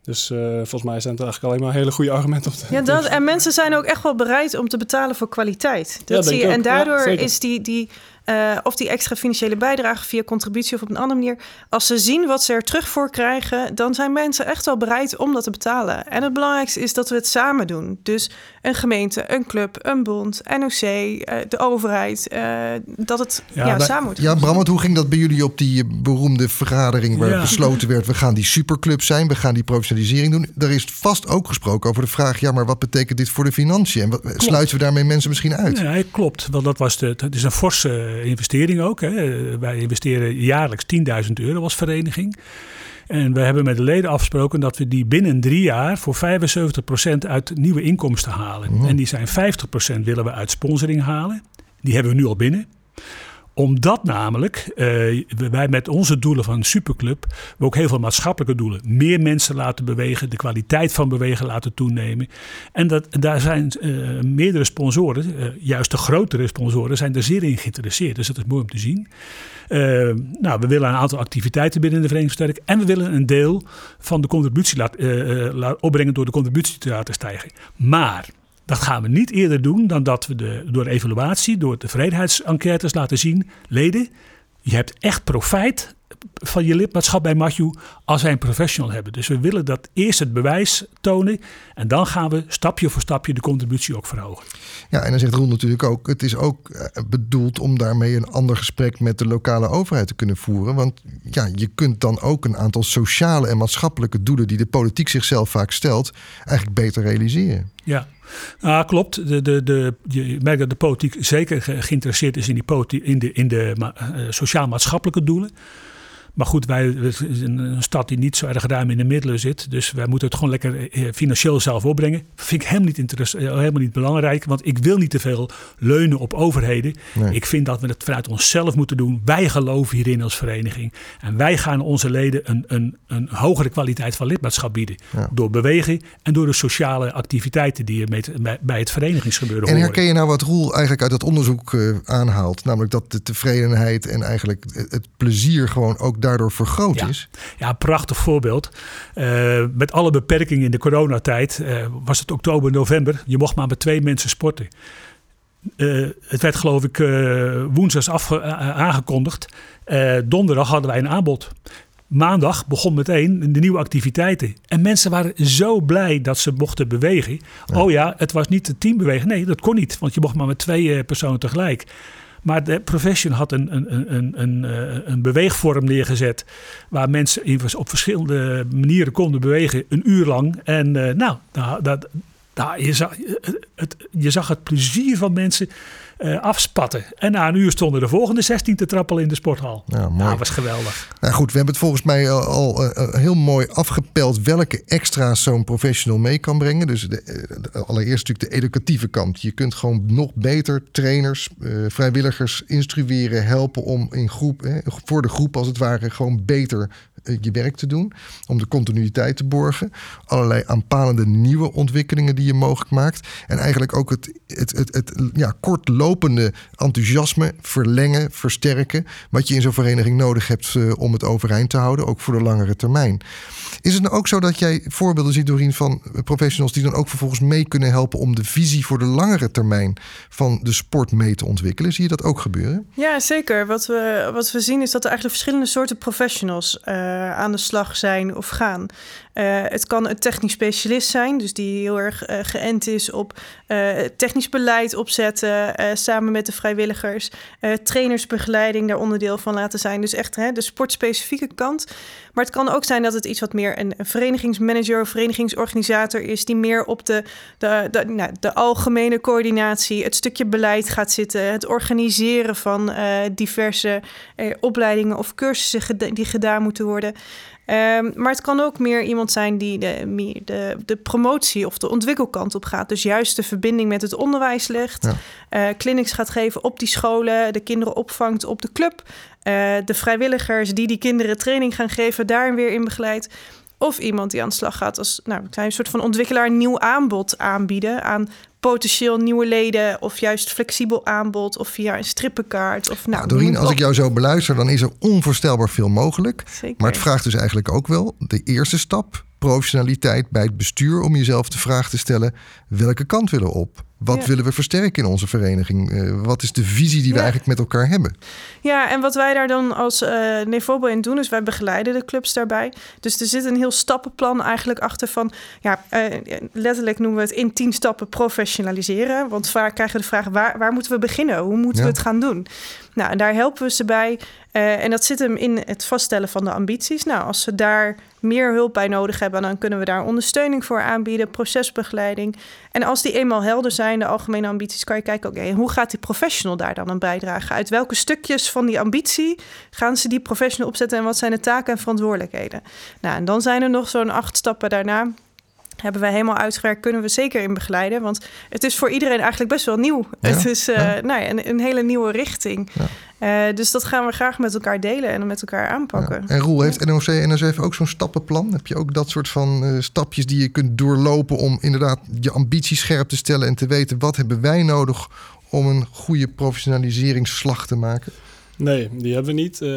Dus uh, volgens mij zijn het eigenlijk alleen maar hele goede argumenten. Op ja, dat, en mensen zijn ook echt wel bereid om te betalen voor kwaliteit. Dat ja, zie je. En daardoor ja, is die, die, uh, of die extra financiële bijdrage via contributie of op een andere manier. Als ze zien wat ze er terug voor krijgen, dan zijn mensen echt wel bereid om dat te betalen. En het belangrijkste is dat we het samen doen. Dus een gemeente, een club, een bond, NOC, uh, de overheid. Uh, dat het ja, ja, samen moet. Ja, Bram, hoe ging dat bij jullie op die beroemde vergadering waar ja. besloten werd: we gaan die superclub zijn, we gaan die professionalisering doen? Er is vast ook gesproken over de vraag: ja, maar wat betekent dit voor de financiën? En wat, sluiten we daarmee mensen misschien uit? Ja, klopt. Want dat was de, het is een forse investering ook. Hè. Wij investeren jaarlijks 10.000 euro als vereniging. En we hebben met de leden afgesproken dat we die binnen drie jaar voor 75% uit nieuwe inkomsten halen. Mm. En die zijn 50% willen we uit sponsoring halen. Die hebben we nu al binnen omdat namelijk uh, wij met onze doelen van Superclub we ook heel veel maatschappelijke doelen. Meer mensen laten bewegen, de kwaliteit van bewegen laten toenemen. En dat, daar zijn uh, meerdere sponsoren, uh, juist de grotere sponsoren, zijn er zeer in geïnteresseerd. Dus dat is mooi om te zien. nou, we willen een aantal activiteiten binnen de vereniging versterken. En we willen een deel van de contributie laten opbrengen door de contributie te laten stijgen. Maar dat gaan we niet eerder doen dan dat we de, door evaluatie, door de tevredenheidsenquêtes laten zien. Leden, je hebt echt profijt, van je lidmaatschap bij Matthew als wij een professional hebben. Dus we willen dat eerst het bewijs tonen en dan gaan we stapje voor stapje de contributie ook verhogen. Ja, en dan zegt Roel natuurlijk ook, het is ook eh, bedoeld om daarmee een ander gesprek met de lokale overheid te kunnen voeren. Want ja, je kunt dan ook een aantal sociale en maatschappelijke doelen die de politiek zichzelf vaak stelt, eigenlijk beter realiseren. Ja, Ah, klopt. De, de, de, je merkt dat de politiek zeker geïnteresseerd is in, die in de, in de uh, sociaal-maatschappelijke doelen. Maar goed, wij zijn een stad die niet zo erg ruim in de middelen zit. Dus wij moeten het gewoon lekker eh, financieel zelf opbrengen. Vind ik helemaal niet, eh, helemaal niet belangrijk. Want ik wil niet te veel leunen op overheden. Ik vind dat we het vanuit onszelf moeten doen. Wij geloven hierin als vereniging. En wij gaan onze leden een, een, een hogere kwaliteit van lidmaatschap bieden. Door bewegen en door de sociale activiteiten die je met, bij het verenigingsgebeuren En herken je nou wat Roel eigenlijk uit het onderzoek uh, aanhaalt? Namelijk dat de tevredenheid en eigenlijk het plezier gewoon ook daardoor vergroot is. Ja, prachtig voorbeeld. Uh, met alle beperkingen in de coronatijd uh, was het oktober, november. Je mocht maar met twee mensen sporten. Uh, het werd geloof ik woensdags af, aangekondigd. donderdag hadden wij een aanbod. Maandag begon meteen de nieuwe activiteiten. En mensen waren zo blij dat ze mochten bewegen. Oh ja, het was niet de teambeweging. Nee, dat kon niet, want je mocht maar met twee personen tegelijk. Maar de Profession had een, een, een, een, eh, een beweegvorm neergezet. Waar mensen op verschillende manieren konden bewegen, een uur lang. En uh, nou, dat, dat, je, zag, het, je zag het plezier van mensen uh, afspatten. En na een uur stonden de volgende 16 te trappelen in de sporthal. Ja, mooi. Dat was geweldig. Nou goed, we hebben het volgens mij al, uh, heel mooi afgepeld welke extra's zo'n professional mee kan brengen. Dus de, allereerst natuurlijk de educatieve kant. Je kunt gewoon nog beter trainers, vrijwilligers instrueren, helpen om in groep, voor de groep als het ware, gewoon beter je werk te doen. Om de continuïteit te borgen. Allerlei aanpalende nieuwe ontwikkelingen die je mogelijk maakt. En eigenlijk ook het, het, het, ja, kortlopende enthousiasme verlengen, versterken. Wat je in zo'n vereniging nodig hebt uh, om het overeind te houden. Ook voor de langere termijn. Is het nou ook zo dat jij voorbeelden ziet, Doreen, van professionals die dan ook vervolgens mee kunnen helpen om de visie voor de langere termijn van de sport mee te ontwikkelen? Zie je dat ook gebeuren? Ja, zeker. Wat we, wat we zien is dat er eigenlijk verschillende soorten professionals uh, aan de slag zijn of gaan. Uh, het kan een technisch specialist zijn, dus die heel erg uh, geënt is op uh, technisch beleid opzetten, samen met de vrijwilligers, trainersbegeleiding daar onderdeel van laten zijn. Dus echt hè, de sportspecifieke kant. Maar het kan ook zijn dat het iets wat meer een, verenigingsmanager of verenigingsorganisator is, die meer op de, de, de, nou, de algemene coördinatie, het stukje beleid gaat zitten, het organiseren van diverse opleidingen of cursussen die gedaan moeten worden. Um, maar het kan ook meer iemand zijn die de, de, de promotie of de ontwikkelkant op gaat. Dus juist de verbinding met het onderwijs legt. Ja. Uh, clinics gaat geven op die scholen. De kinderen opvangt op de club. Uh, de vrijwilligers die die kinderen training gaan geven, daar weer in begeleidt. Of iemand die aan de slag gaat als nou, een soort van ontwikkelaar een nieuw aanbod aanbieden aan potentieel nieuwe leden of juist flexibel aanbod of via een strippenkaart. Of, nou, nou Doreen, als ik jou zo beluister, dan is er onvoorstelbaar veel mogelijk. Zeker. Maar het vraagt dus eigenlijk ook wel de eerste stap, professionaliteit bij het bestuur, om jezelf de vraag te stellen: welke kant willen we op? Wat willen we versterken in onze vereniging? Uh, wat is de visie die we eigenlijk met elkaar hebben? Ja, en wat wij daar dan als uh, Nevobo in doen, is wij begeleiden de clubs daarbij. Dus er zit een heel stappenplan eigenlijk achter van, ja, uh, letterlijk noemen we het in tien stappen professionaliseren. Want vaak krijgen we de vraag, waar, waar moeten we beginnen? Hoe moeten we het gaan doen? Nou, en daar helpen we ze bij. Uh, en dat zit hem in het vaststellen van de ambities. Nou, als ze daar meer hulp bij nodig hebben, dan kunnen we daar ondersteuning voor aanbieden, procesbegeleiding. En als die eenmaal helder zijn, de algemene ambities, kan je kijken, oké, hoe gaat die professional daar dan aan bijdragen? Uit welke stukjes van die ambitie gaan ze die professional opzetten en wat zijn de taken en verantwoordelijkheden? Nou, en dan zijn er nog zo'n acht stappen daarna hebben wij helemaal uitgewerkt, kunnen we zeker in begeleiden. Want het is voor iedereen eigenlijk best wel nieuw. het is uh, Nou ja, een, een, hele nieuwe richting. Uh, dus dat gaan we graag met elkaar delen en met elkaar aanpakken. En Roel, heeft NOC en NSF ook zo'n stappenplan? Heb je ook dat soort van uh, stapjes die je kunt doorlopen... om inderdaad je ambities scherp te stellen en te weten... wat hebben wij nodig om een goede professionaliseringsslag te maken? Nee, die hebben we niet. Uh,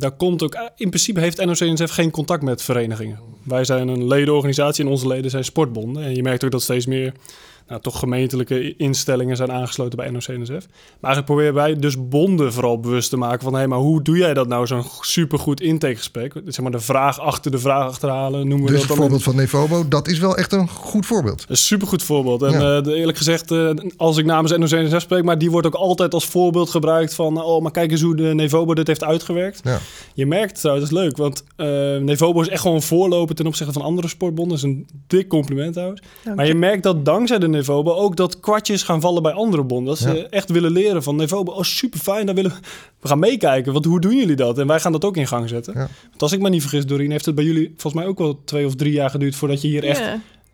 daar komt ook, in principe heeft NOC-NSF geen contact met verenigingen. Wij zijn een ledenorganisatie en onze leden zijn sportbonden. En je merkt ook dat steeds meer nou, toch gemeentelijke instellingen zijn aangesloten bij NOC-NSF. Maar eigenlijk proberen wij dus bonden vooral bewust te maken van... hé, hey, maar hoe doe jij dat nou, zo'n supergoed intakegesprek? Zeg maar de vraag achter de vraag achterhalen, noemen we dus dat het voorbeeld van Nevobo, dat is wel echt een goed voorbeeld. Een supergoed voorbeeld. En ja. uh, eerlijk gezegd, uh, als ik namens NOC-NSF spreek... maar die wordt ook altijd als voorbeeld gebruikt van... oh, maar kijk eens hoe de Nevobo dit heeft uitgewerkt. Ja. Je merkt trouwens, dat is leuk, want uh, Nevobo is echt gewoon een voorloper... ten opzichte van andere sportbonden. Dat is een dik compliment trouwens. Dank maar je merkt dat dankzij de Nevobo ook dat kwartjes gaan vallen bij andere bonden. Dat ze echt willen leren van Nevobo, oh super fijn, daar willen we, we gaan meekijken. Want hoe doen jullie dat? En wij gaan dat ook in gang zetten. Want als ik me niet vergis, Doreen, heeft het bij jullie volgens mij ook wel twee of drie jaar geduurd voordat je hier echt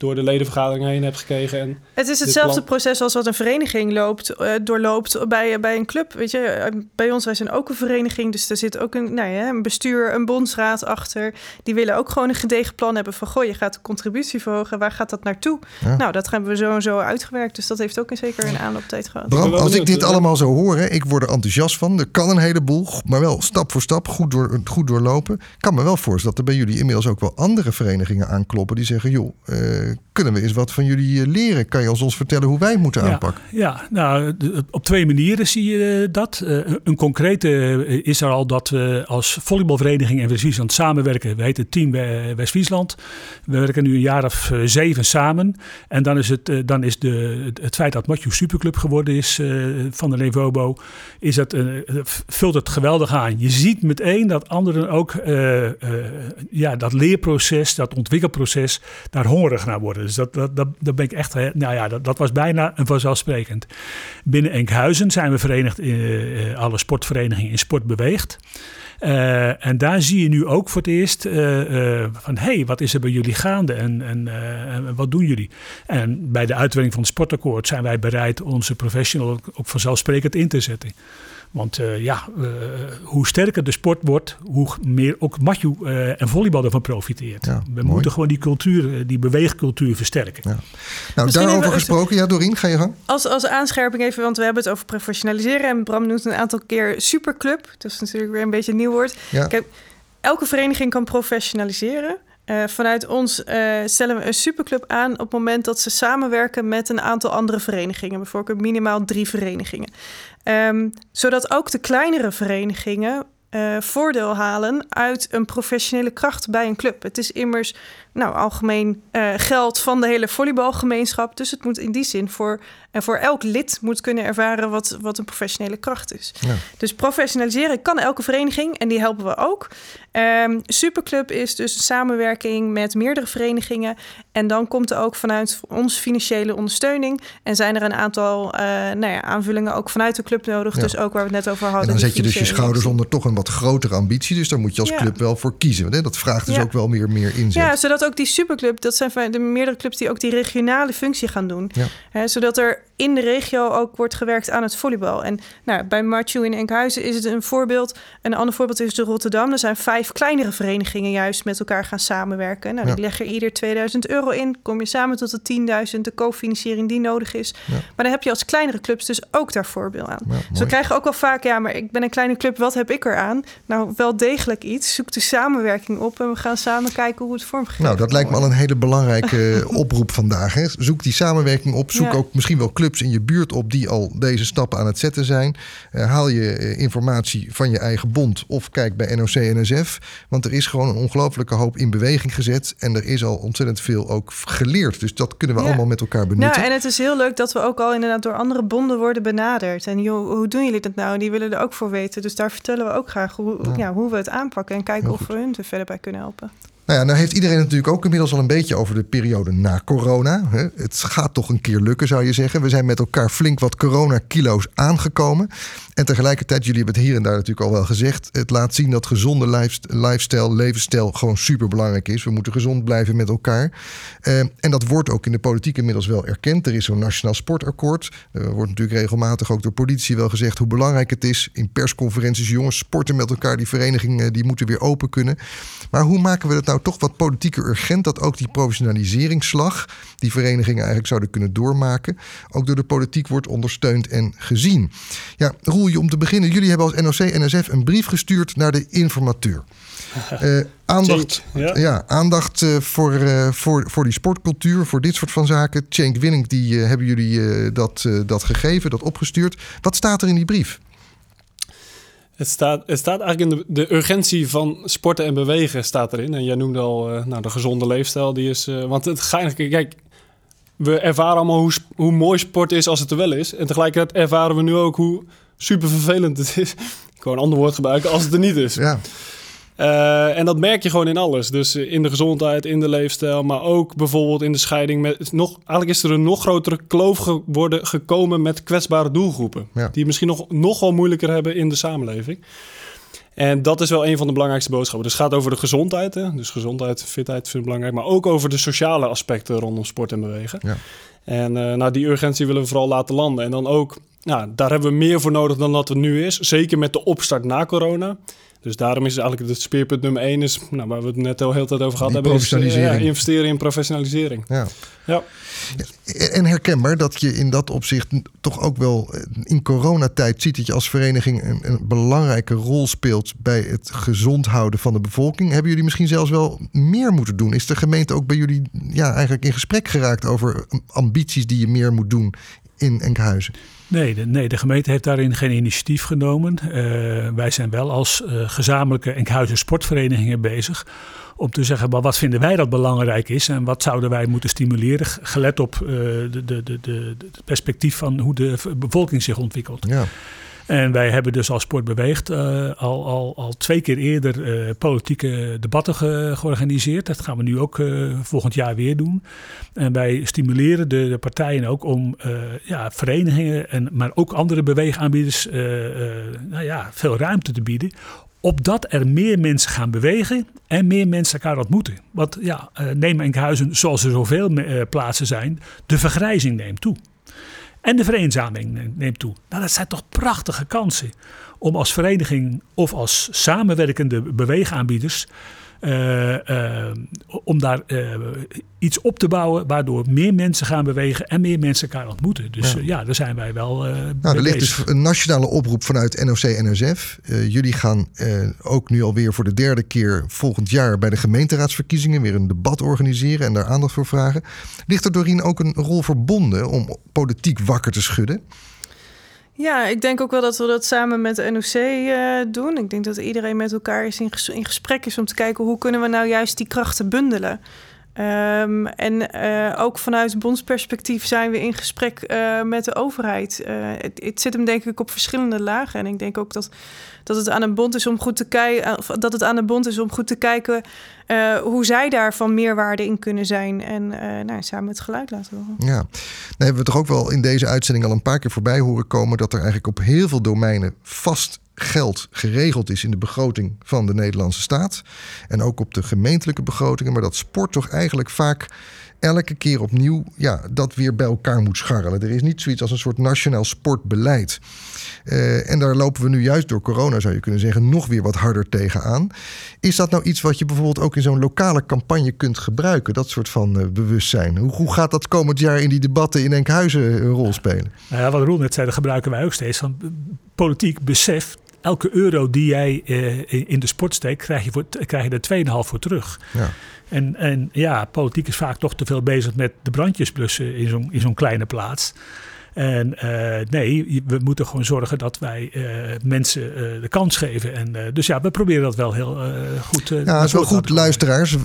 door de ledenvergadering heen hebt gekregen. En het is hetzelfde proces als wat een vereniging loopt, uh, doorloopt bij, bij een club. Weet je, bij ons, wij zijn ook een vereniging, dus er zit ook een, nou ja, een bestuur, een bondsraad achter. Die willen ook gewoon een gedegen plan hebben van, goh, je gaat de contributie verhogen, waar gaat dat naartoe? Ja. Nou, dat hebben we zo en zo uitgewerkt, dus dat heeft ook een, zeker een aanlooptijd gehad. Bram, als ik dit allemaal zo hoor, hè, ik word er enthousiast van. Er kan een heleboel, maar wel stap voor stap goed, door, goed doorlopen. Ik kan me wel voorstellen dat er bij jullie inmiddels ook wel andere verenigingen aankloppen die zeggen, joh, uh, kunnen we eens wat van jullie leren? Kan je ons, ons vertellen hoe wij moeten aanpakken? Ja, nou, op twee manieren zie je dat. Een concrete is er al dat we als volleybalvereniging in West-Friesland samenwerken. We heten Team West-Friesland. We werken nu een jaar of zeven samen. En dan is het, dan is de, het feit dat Matthew Superclub geworden is van de Levobo, is het, vult het geweldig aan. Je ziet meteen dat anderen ook ja, dat leerproces, dat ontwikkelproces, daar hongerig naar worden. Dus dat, dat, dat, ben ik echt, nou ja, dat, dat was bijna een vanzelfsprekend. Binnen Enkhuizen zijn we verenigd, in, uh, alle sportverenigingen in Sport Beweegt. Uh, en daar zie je nu ook voor het eerst uh, van... hé, hey, wat is er bij jullie gaande en, en wat doen jullie? En bij de uitwerking van het sportakkoord zijn wij bereid... onze professional ook vanzelfsprekend in te zetten. Want uh, ja, uh, hoe sterker de sport wordt, hoe meer ook Matthew uh, en volleybal ervan profiteert. Ja, We mooi. moeten gewoon die cultuur, die beweegcultuur versterken. Ja. Nou, Misschien daarover gesproken, ja, Dorien, ga je gang. Als, als aanscherping even, want we hebben het over professionaliseren. En Bram noemt een aantal keer superclub. Dat is natuurlijk weer een beetje een nieuw woord. Ja. Kijk, elke vereniging kan professionaliseren. Uh, vanuit ons uh, stellen we een superclub aan op het moment dat ze samenwerken met een aantal andere verenigingen, bijvoorbeeld minimaal drie verenigingen. Um, zodat ook de kleinere verenigingen uh, voordeel halen uit een professionele kracht bij een club. Het is immers nou, algemeen uh, geld van de hele volleybalgemeenschap. Dus het moet in die zin voor, en voor elk lid moet kunnen ervaren wat, wat een professionele kracht is. Ja. Dus professionaliseren kan elke vereniging en die helpen we ook. Um, Superclub is dus een samenwerking met meerdere verenigingen. En dan komt er ook vanuit ons financiële ondersteuning. En zijn er een aantal uh, nou ja, aanvullingen ook vanuit de club nodig. Ja. Dus ook waar we het net over hadden. En dan zet je dus je schouders onder toch een wat grotere ambitie. Dus daar moet je als club wel voor kiezen. Hè? Dat vraagt dus ook wel meer, meer inzet. Ja, zodat ook die superclub, dat zijn de meerdere clubs die ook die regionale functie gaan doen. Hè, zodat er in de regio ook wordt gewerkt aan het volleybal. En nou, bij Marchu in Enkhuizen is het een voorbeeld. Een ander voorbeeld is de Rotterdam. Er zijn vijf kleinere verenigingen juist met elkaar gaan samenwerken. Nou, ja. die leggen ieder 2000 euro in. Kom je samen tot de 10.000, de cofinanciering die nodig is. Ja. Maar dan heb je als kleinere clubs dus ook daar voorbeeld aan. Ja, dus we krijgen ook wel vaak, ja, maar ik ben een kleine club, wat heb ik eraan? Nou, wel degelijk iets. Zoek de samenwerking op en we gaan samen kijken hoe het vormgegeven Nou, dat lijkt me al een hele belangrijke <laughs> oproep vandaag. Hè. Zoek die samenwerking op. Zoek ook misschien wel clubs in je buurt op die al deze stappen aan het zetten zijn. Uh, haal je uh, informatie van je eigen bond of kijk bij NOC-NSF. Want er is gewoon een ongelofelijke hoop in beweging gezet. En er is al ontzettend veel ook geleerd. Dus dat kunnen we ja. allemaal met elkaar benutten. Nou, en het is heel leuk dat we ook al inderdaad door andere bonden worden benaderd. En joh, hoe doen jullie dat nou? Die willen er ook voor weten. Dus daar vertellen we ook graag hoe, ja. Ja, hoe we het aanpakken. En kijken of we hun er verder bij kunnen helpen. Nou ja, nou heeft iedereen natuurlijk ook inmiddels al een beetje over de periode na corona. Het gaat toch een keer lukken, zou je zeggen. We zijn met elkaar flink wat corona-kilo's aangekomen. En tegelijkertijd, jullie hebben het hier en daar natuurlijk al wel gezegd. Het laat zien dat gezonde lifestyle, levensstijl gewoon super belangrijk is. We moeten gezond blijven met elkaar. Uh, en dat wordt ook in de politiek inmiddels wel erkend. Er is zo'n nationaal sportakkoord. Er wordt natuurlijk regelmatig ook door politie wel gezegd hoe belangrijk het is. In persconferenties, jongens, sporten met elkaar. Die verenigingen die moeten weer open kunnen. Maar hoe maken we het nou toch wat politieker urgent dat ook die professionaliseringsslag, die verenigingen eigenlijk zouden kunnen doormaken, ook door de politiek wordt ondersteund en gezien? Ja, Roel, om te beginnen, jullie hebben als NOC-NSF een brief gestuurd naar de informateur. <laughs> aandacht ja. aandacht voor, voor, voor die sportcultuur, voor dit soort van zaken. Cenk Winning, die hebben jullie dat, dat gegeven, dat opgestuurd. Wat staat er in die brief? Het staat, het staat eigenlijk in de, de, urgentie van sporten en bewegen staat erin. En jij noemde al uh, nou, de gezonde leefstijl. Die is, uh, want het gaat kijk, we ervaren allemaal hoe, hoe mooi sport is als het er wel is. En tegelijkertijd ervaren we nu ook hoe super vervelend het is. Ik een ander woord gebruiken als het er niet is. Ja. Uh, en dat merk je gewoon in alles. Dus in de gezondheid, in de leefstijl, maar ook bijvoorbeeld in de scheiding. Met nog, eigenlijk is er een nog grotere kloof geworden, gekomen met kwetsbare doelgroepen. Die misschien nog, nog wel moeilijker hebben in de samenleving. En dat is wel een van de belangrijkste boodschappen. Dus het gaat over de gezondheid. Hè? Dus gezondheid, fitheid vind ik belangrijk. Maar ook over de sociale aspecten rondom sport en bewegen. Ja. En uh, nou, die urgentie willen we vooral laten landen. En dan ook, nou, daar hebben we meer voor nodig dan dat het nu is. Zeker met de opstart na corona. Dus daarom is eigenlijk het speerpunt nummer één, is, nou, waar we het net al heel tijd over gehad hebben, is uh, ja, investeren in professionalisering. Ja. Ja. En herkenbaar dat je in dat opzicht toch ook wel eh, in coronatijd ziet dat je als vereniging een, een, belangrijke rol speelt bij het gezond houden van de bevolking. Hebben jullie misschien zelfs wel meer moeten doen? Is de gemeente ook bij jullie ja, eigenlijk in gesprek geraakt over ambities die je meer moet doen in Enkhuizen? Nee de, nee, de gemeente heeft daarin geen initiatief genomen. Uh, wij zijn wel als uh, gezamenlijke Enkhuizen sportverenigingen bezig om te zeggen, maar wat vinden wij dat belangrijk is en wat zouden wij moeten stimuleren, gelet op uh, de, de, de, de, perspectief van hoe de bevolking zich ontwikkelt. Ja. En wij hebben dus als Sport Beweegt uh, al, al, al twee keer eerder uh, politieke debatten ge, georganiseerd. Dat gaan we nu ook uh, volgend jaar weer doen. En wij stimuleren de, de partijen ook om ja, verenigingen, en, maar ook andere beweegaanbieders nou ja, veel ruimte te bieden opdat er meer mensen gaan bewegen en meer mensen elkaar ontmoeten. Want ja, neem Enkhuizen, zoals er zoveel plaatsen zijn, de vergrijzing neemt toe. En de vereenzaming neemt toe. Nou, dat zijn toch prachtige kansen om als vereniging of als samenwerkende beweegaanbieders om daar uh, iets op te bouwen waardoor meer mensen gaan bewegen en meer mensen elkaar ontmoeten. Dus ja, ja daar zijn wij wel. nou, er ligt dus een nationale oproep vanuit NOC-NSF. jullie gaan ook nu alweer voor de derde keer volgend jaar bij de gemeenteraadsverkiezingen weer een debat organiseren en daar aandacht voor vragen. Ligt er Doreen ook een rol verbonden om politiek wakker te schudden? Ja, ik denk ook wel dat we dat samen met de NOC eh, doen. Ik denk dat iedereen met elkaar is in, in, gesprek is om te kijken hoe kunnen we nou juist die krachten bundelen. Um, en uh, ook vanuit bondsperspectief zijn we in gesprek uh, met de overheid. Het, het, zit hem denk ik op verschillende lagen. En ik denk ook dat dat het aan de bond is om goed te kijken. Dat het aan de bond is om goed te kijken hoe zij daar van meerwaarde in kunnen zijn. En nou, samen het geluid laten horen. Ja, dan hebben we toch ook wel in deze uitzending al een paar keer voorbij horen komen dat er eigenlijk op heel veel domeinen vast geld geregeld is in de begroting van de Nederlandse staat. En ook op de gemeentelijke begrotingen. Maar dat sport toch eigenlijk vaak elke keer opnieuw ja, dat weer bij elkaar moet scharrelen. Er is niet zoiets als een soort nationaal sportbeleid. Uh, en daar lopen we nu juist door corona, zou je kunnen zeggen, nog weer wat harder tegenaan. Is dat nou iets wat je bijvoorbeeld ook in zo'n lokale campagne kunt gebruiken? Dat soort van uh, bewustzijn. Hoe, hoe gaat dat komend jaar in die debatten in Enkhuizen een rol spelen? Nou ja, wat Roel net zei, dat gebruiken wij ook steeds. Van politiek besef elke euro die jij uh, in de sport steekt, krijg je, voor, krijg je er 2,5 voor terug. Ja. En, en ja, politiek is vaak toch te veel bezig met de brandjes blussen in zo'n zo'n kleine plaats. En uh, nee, we moeten gewoon zorgen dat wij uh, mensen uh, de kans geven. En, dus ja, we proberen dat wel heel goed. ja, is wel goed. Luisteraars,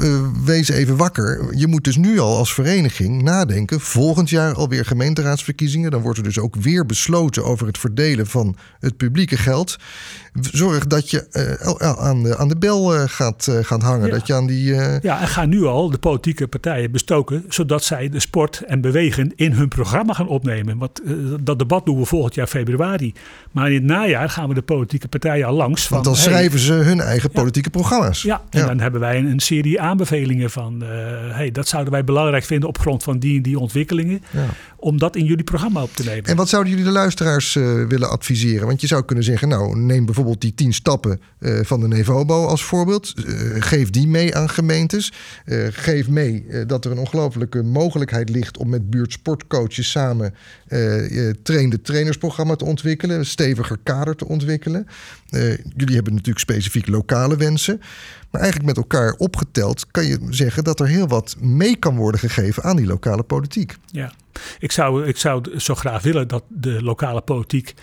wees even wakker. Je moet dus nu al als vereniging nadenken. Volgend jaar alweer gemeenteraadsverkiezingen. Dan wordt er dus ook weer besloten over het verdelen van het publieke geld. Zorg dat je aan, de, aan de bel gaat, gaat hangen. Dat je aan die, Ja, en ga nu al de politieke partijen bestoken. Zodat zij de sport en bewegen in hun programma gaan opnemen. Want eh, dat debat doen we volgend jaar februari. Maar in het najaar gaan we de politieke partijen al langs. Want dan schrijven ze hun eigen politieke programma's. Ja, en dan hebben wij een, serie aanbevelingen van... Uh, hey, dat zouden wij belangrijk vinden op grond van die en die ontwikkelingen. Om dat in jullie programma op te nemen. En wat zouden jullie de luisteraars uh, willen adviseren? Want je zou kunnen zeggen, nou neem bijvoorbeeld die tien stappen van de Nevobo als voorbeeld. geef die mee aan gemeentes. geef mee dat er een ongelofelijke mogelijkheid ligt om met buurtsportcoaches samen uh, trainde trainersprogramma te ontwikkelen, een steviger kader te ontwikkelen. jullie hebben natuurlijk specifiek lokale wensen. Maar eigenlijk met elkaar opgeteld kan je zeggen dat er heel wat mee kan worden gegeven aan die lokale politiek. Ja, ik zou, ik zou zo graag willen dat de lokale politiek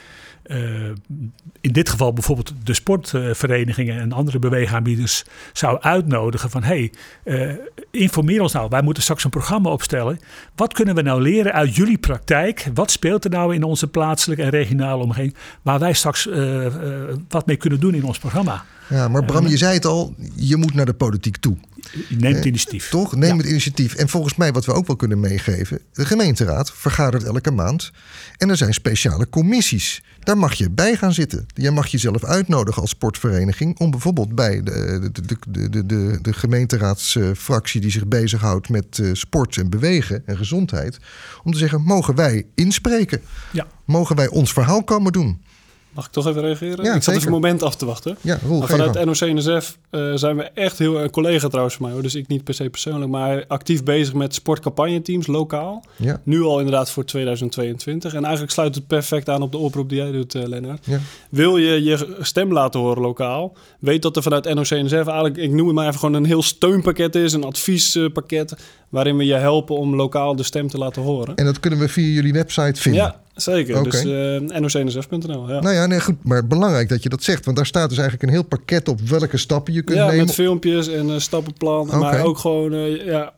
in dit geval bijvoorbeeld de sportverenigingen en andere beweegaanbieders zou uitnodigen van hey, uh, informeer ons nou. Wij moeten straks een programma opstellen. Wat kunnen we nou leren uit jullie praktijk? Wat speelt er nou in onze plaatselijke en regionale omgeving waar wij straks uh, wat mee kunnen doen in ons programma? Ja, maar Bram, je zei het al, je moet naar de politiek toe. Neem het initiatief. Toch? Neem het initiatief. En volgens mij, wat we ook wel kunnen meegeven, de gemeenteraad vergadert elke maand. En er zijn speciale commissies. Daar mag je bij gaan zitten. Je mag jezelf uitnodigen als sportvereniging om bijvoorbeeld bij de, de, de, de, de, de gemeenteraadsfractie die zich bezighoudt met eh, sport en bewegen en gezondheid, om te zeggen: mogen wij inspreken? Ja. Mogen wij ons verhaal komen doen? Mag ik toch even reageren? Ja, ik zat even een moment af te wachten. Ja, vanuit NOC-NSF uh, eh, zijn we echt heel... Een collega trouwens van mij, hoor, dus ik niet per se persoonlijk... maar actief bezig met sportcampagneteams lokaal. Ja. Nu al inderdaad voor 2022. En eigenlijk sluit het perfect aan op de oproep die jij doet, uh, Lennart. Ja. Wil je je stem laten horen lokaal? Weet dat er vanuit NOC-NSF eigenlijk... ik noem het maar even gewoon een heel steunpakket is. Een adviespakket waarin we je helpen om lokaal de stem te laten horen. En dat kunnen we via jullie website vinden? Ja, Zeker, dus uh, eh, nocnsf.nl. Ja. Nou ja, nee, goed, maar belangrijk dat je dat zegt. Want daar staat dus eigenlijk een heel pakket op welke stappen je kunt ja, nemen. met filmpjes en uh, stappenplan. Maar ook gewoon, uh, ja,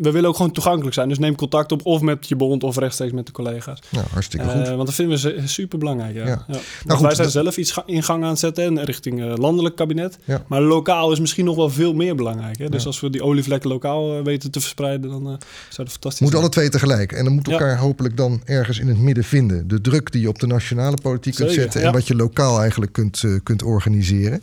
we willen ook gewoon toegankelijk zijn. Dus neem contact op of met je bond of rechtstreeks met de collega's. Ja, hartstikke goed. want dat vinden we super belangrijk. Ja. ja. Nou, wij zijn zelf iets in gang aan het zetten richting landelijk kabinet. Maar lokaal is misschien nog wel veel meer belangrijk. Hè? Dus als we die olievlekken lokaal weten te verspreiden, dan zou dat fantastisch Moet alle twee tegelijk. En dan moet elkaar hopelijk dan ergens in het midden vinden. De druk die je op de nationale politiek kunt zetten en wat je lokaal eigenlijk kunt, kunt organiseren.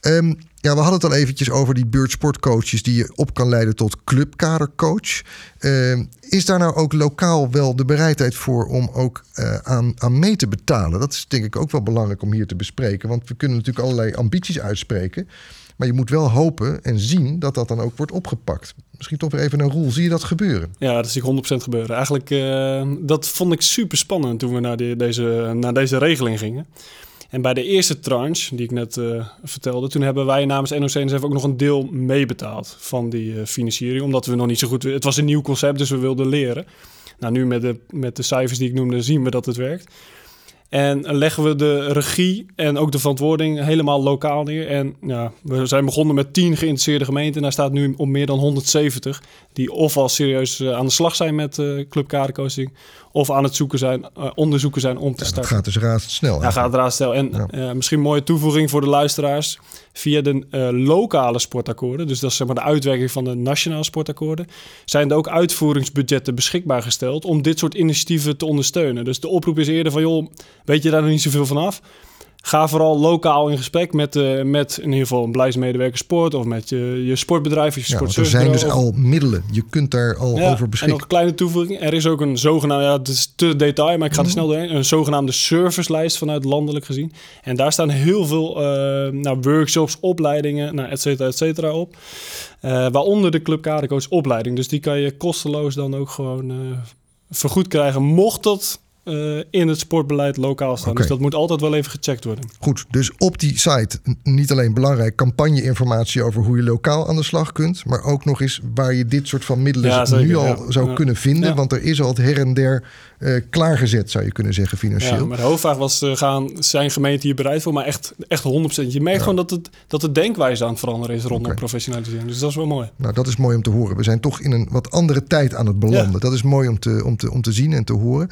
Um, ja, we hadden het al eventjes over die beurtsportcoaches die je op kan leiden tot clubkadercoach. Uh, is daar nou ook lokaal wel de bereidheid voor om ook uh, aan, aan mee te betalen? Dat is denk ik ook wel belangrijk om hier te bespreken. Want we kunnen natuurlijk allerlei ambities uitspreken. Maar je moet wel hopen en zien dat dat dan ook wordt opgepakt. Misschien toch weer even een rol. Zie je dat gebeuren? Ja, dat zie ik 100% gebeuren. Eigenlijk, uh, dat vond ik super spannend toen we naar, deze, naar deze regeling gingen. En bij de eerste tranche, die ik net uh, vertelde, toen hebben wij namens NOC-NSF ook nog een deel meebetaald van die uh, financiering. Omdat we nog niet zo goed... Het was een nieuw concept, dus we wilden leren. Nou, nu met de, met de cijfers die ik noemde, zien we dat het werkt. En leggen we de regie en ook de verantwoording helemaal lokaal neer. En ja, we zijn begonnen met 10 geïnteresseerde gemeenten. En daar staat nu op meer dan 170 die of al serieus eh, aan de slag zijn met uh, Club of aan het zoeken zijn, uh, onderzoeken zijn om te starten. Dat gaat dus razendsnel. Ja, gaat razendsnel. En ja. misschien een mooie toevoeging voor de luisteraars. Via de lokale sportakkoorden, dus dat is zeg maar de uitwerking van de nationale sportakkoorden, zijn er ook uitvoeringsbudgetten beschikbaar gesteld om dit soort initiatieven te ondersteunen. Dus de oproep is eerder van, joh, weet je daar nog niet zoveel van af? Ga vooral lokaal in gesprek met, uh, met in ieder geval een beleidsmedewerker sport of met je, je sportbedrijf, je ja, Er zijn dus al middelen. Je kunt daar al over beschikken. En nog een kleine toevoeging. Er is ook een zogenaamde, ja, het is te detail, maar ik ga er mhm. snel doorheen. Een zogenaamde servicelijst vanuit landelijk gezien. En daar staan heel veel uh, nou, workshops, opleidingen, nou, et cetera, et cetera op. Uh, waaronder de Club Kadercoach opleiding. Dus die kan je kosteloos dan ook gewoon vergoed krijgen. Mocht dat uh, in het sportbeleid lokaal staan. Dus dat moet altijd wel even gecheckt worden. Goed, dus op die site niet alleen belangrijk campagne-informatie over hoe je lokaal aan de slag kunt, maar ook nog eens waar je dit soort van middelen nu al zou kunnen vinden. Want er is al het her en der uh, klaargezet, zou je kunnen zeggen, financieel. Ja, maar de hoofdvraag was, uh, gaan, zijn gemeenten hier bereid voor? Maar echt, echt 100%. Je merkt gewoon dat, het, dat de denkwijze aan het veranderen is rondom okay. professionalisering. Dus dat is wel mooi. Nou, dat is mooi om te horen. We zijn toch in een wat andere tijd aan het belanden. Dat is mooi om te, om, te, om te zien en te horen.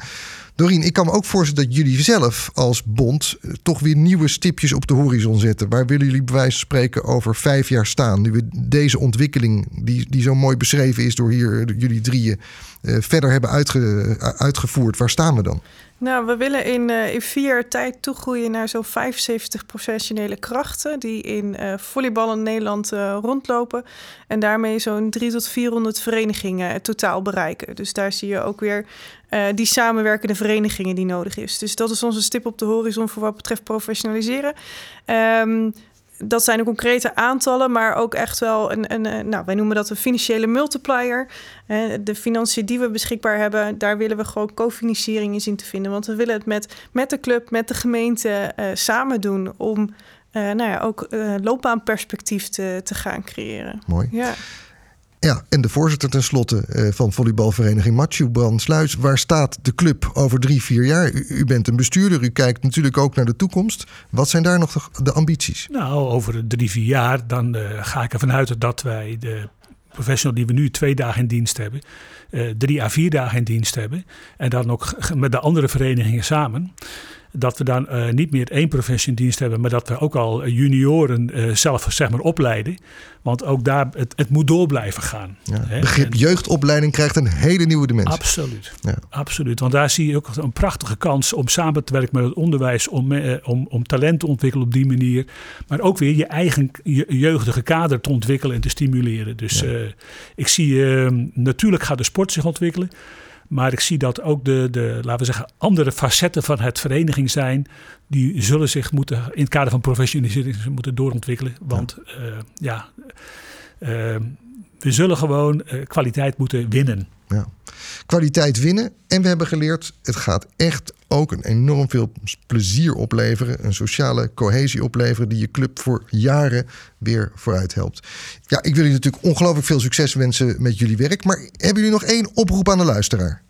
Dorien, ik kan me ook voorstellen dat jullie zelf als bond eh, toch weer nieuwe stipjes op de horizon zetten. Waar willen jullie bij wijze van spreken over vijf jaar staan? Nu we deze ontwikkeling, die, die zo mooi beschreven is door hier jullie drieën, verder hebben uitge, uitgevoerd. Waar staan we dan? Nou, we willen in, uh, in vier jaar tijd toegroeien naar zo'n 75 professionele krachten die in uh, volleybal in Nederland rondlopen. En daarmee zo'n 300 tot 400 verenigingen totaal bereiken. Dus daar zie je ook weer die samenwerkende verenigingen die nodig is. Dus dat is onze stip op de horizon voor wat betreft professionaliseren. Um, dat zijn de concrete aantallen, maar ook echt wel een, een, een nou, wij noemen dat een financiële multiplier. de financiën die we beschikbaar hebben, daar willen we gewoon cofinanciering in zien te vinden. Want we willen het met, met de club, met de gemeente uh, samen doen om uh, nou ja, ook uh, loopbaanperspectief te, te gaan creëren. Mooi. Ja. Ja, en de voorzitter tenslotte uh, van volleybalvereniging Mathieu Brandsluis. Waar staat de club over drie, vier jaar? U, bent een bestuurder, u kijkt natuurlijk ook naar de toekomst. Wat zijn daar nog de, ambities? Nou, over drie, vier jaar dan uh, ga ik ervan uit dat wij de professional die we nu twee dagen in dienst hebben, uh, drie à vier dagen in dienst hebben. En dan ook met de andere verenigingen samen dat we dan uh, niet meer één professie in dienst hebben, maar dat we ook al junioren uh, zelf zeg maar, opleiden. Want ook daar, het, het moet door blijven gaan. Ja, begrip en, jeugdopleiding krijgt een hele nieuwe dimensie. Absoluut, ja. absoluut. Want daar zie je ook een prachtige kans om samen te werken met het onderwijs, om, uh, om, om talent te ontwikkelen op die manier. Maar ook weer je eigen je, jeugdige kader te ontwikkelen en te stimuleren. Dus ja. ik zie, ehm, natuurlijk gaat de sport zich ontwikkelen. Maar ik zie dat ook de, de, laten we zeggen, andere facetten van het vereniging zijn. Die zullen zich moeten, in het kader van professionalisering, moeten doorontwikkelen. Want ja, uh, ja uh, we zullen gewoon uh, kwaliteit moeten winnen. Ja. Kwaliteit winnen. En we hebben geleerd, het gaat echt ook een enorm veel plezier opleveren. Een sociale cohesie opleveren die je club voor jaren weer vooruit helpt. Ja, ik wil jullie natuurlijk ongelooflijk veel succes wensen met jullie werk. Maar hebben jullie nog één oproep aan de luisteraar?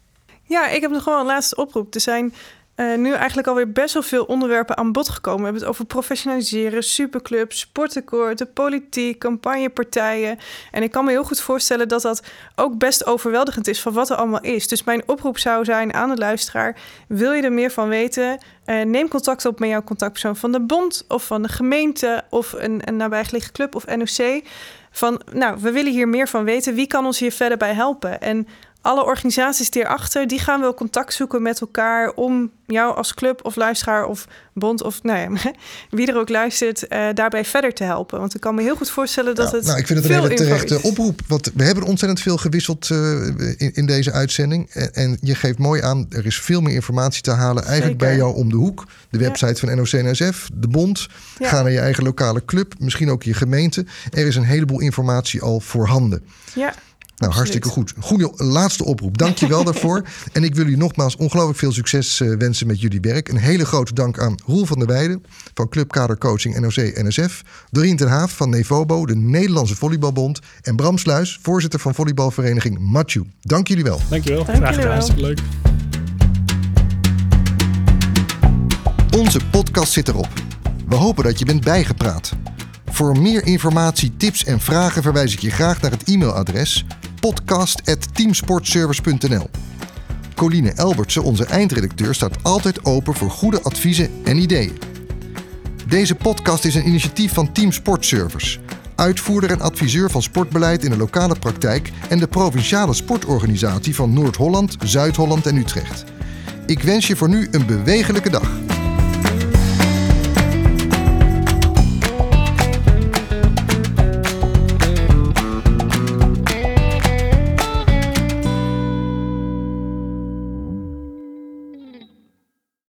Ja, ik heb nog wel een laatste oproep. Er zijn uh, nu eigenlijk alweer best wel veel onderwerpen aan bod gekomen. We hebben het over professionaliseren, superclubs, sportakkoorden, politiek, campagnepartijen. En ik kan me heel goed voorstellen dat dat ook best overweldigend is van wat er allemaal is. Dus mijn oproep zou zijn aan de luisteraar: wil je er meer van weten? Uh, neem contact op met jouw contactpersoon van de bond of van de gemeente of een, een nabijgelegen club of NOC. Van, nou, we willen hier meer van weten. Wie kan ons hier verder bij helpen? En alle organisaties die erachter, die gaan wel contact zoeken met elkaar om jou als club of luisteraar of bond of nou ja, <laughs> wie er ook luistert, uh, daarbij verder te helpen. Want ik kan me heel goed voorstellen dat ja, het. Nou, ik vind het een hele terechte oproep. Want we hebben ontzettend veel gewisseld uh, in, in, deze uitzending. En, en, je geeft mooi aan, er is veel meer informatie te halen. Eigenlijk Zeker. bij jou om de hoek. De website ja. van NOC-NSF, de bond. Ga naar je eigen lokale club, misschien ook je gemeente. Er is een heleboel informatie al voorhanden. Ja. Nou, hartstikke goed. Goede laatste oproep. Dank je wel <laughs> daarvoor. En ik wil u nogmaals ongelooflijk veel succes uh, wensen met jullie werk. Een hele grote dank aan Roel van der Weijden van Club Kadercoaching NOC-NSF. Dorien ten Haaf van Nevobo, de Nederlandse Volleybalbond. En Bram Sluis, voorzitter van volleybalvereniging Matju. Dank jullie wel. Dank je wel. Graag gedaan. Hartstikke leuk. Onze podcast zit erop. We hopen dat je bent bijgepraat. Voor meer informatie, tips en vragen verwijs ik je graag naar het e-mailadres podcast.teamsportservice.nl. Coline Elbertse, onze eindredacteur, staat altijd open voor goede adviezen en ideeën. Deze podcast is een initiatief van Team Sportservice, uitvoerder en adviseur van sportbeleid in de lokale praktijk en de provinciale sportorganisatie van Noord-Holland, Zuid-Holland en Utrecht. Ik wens je voor nu een bewegelijke dag.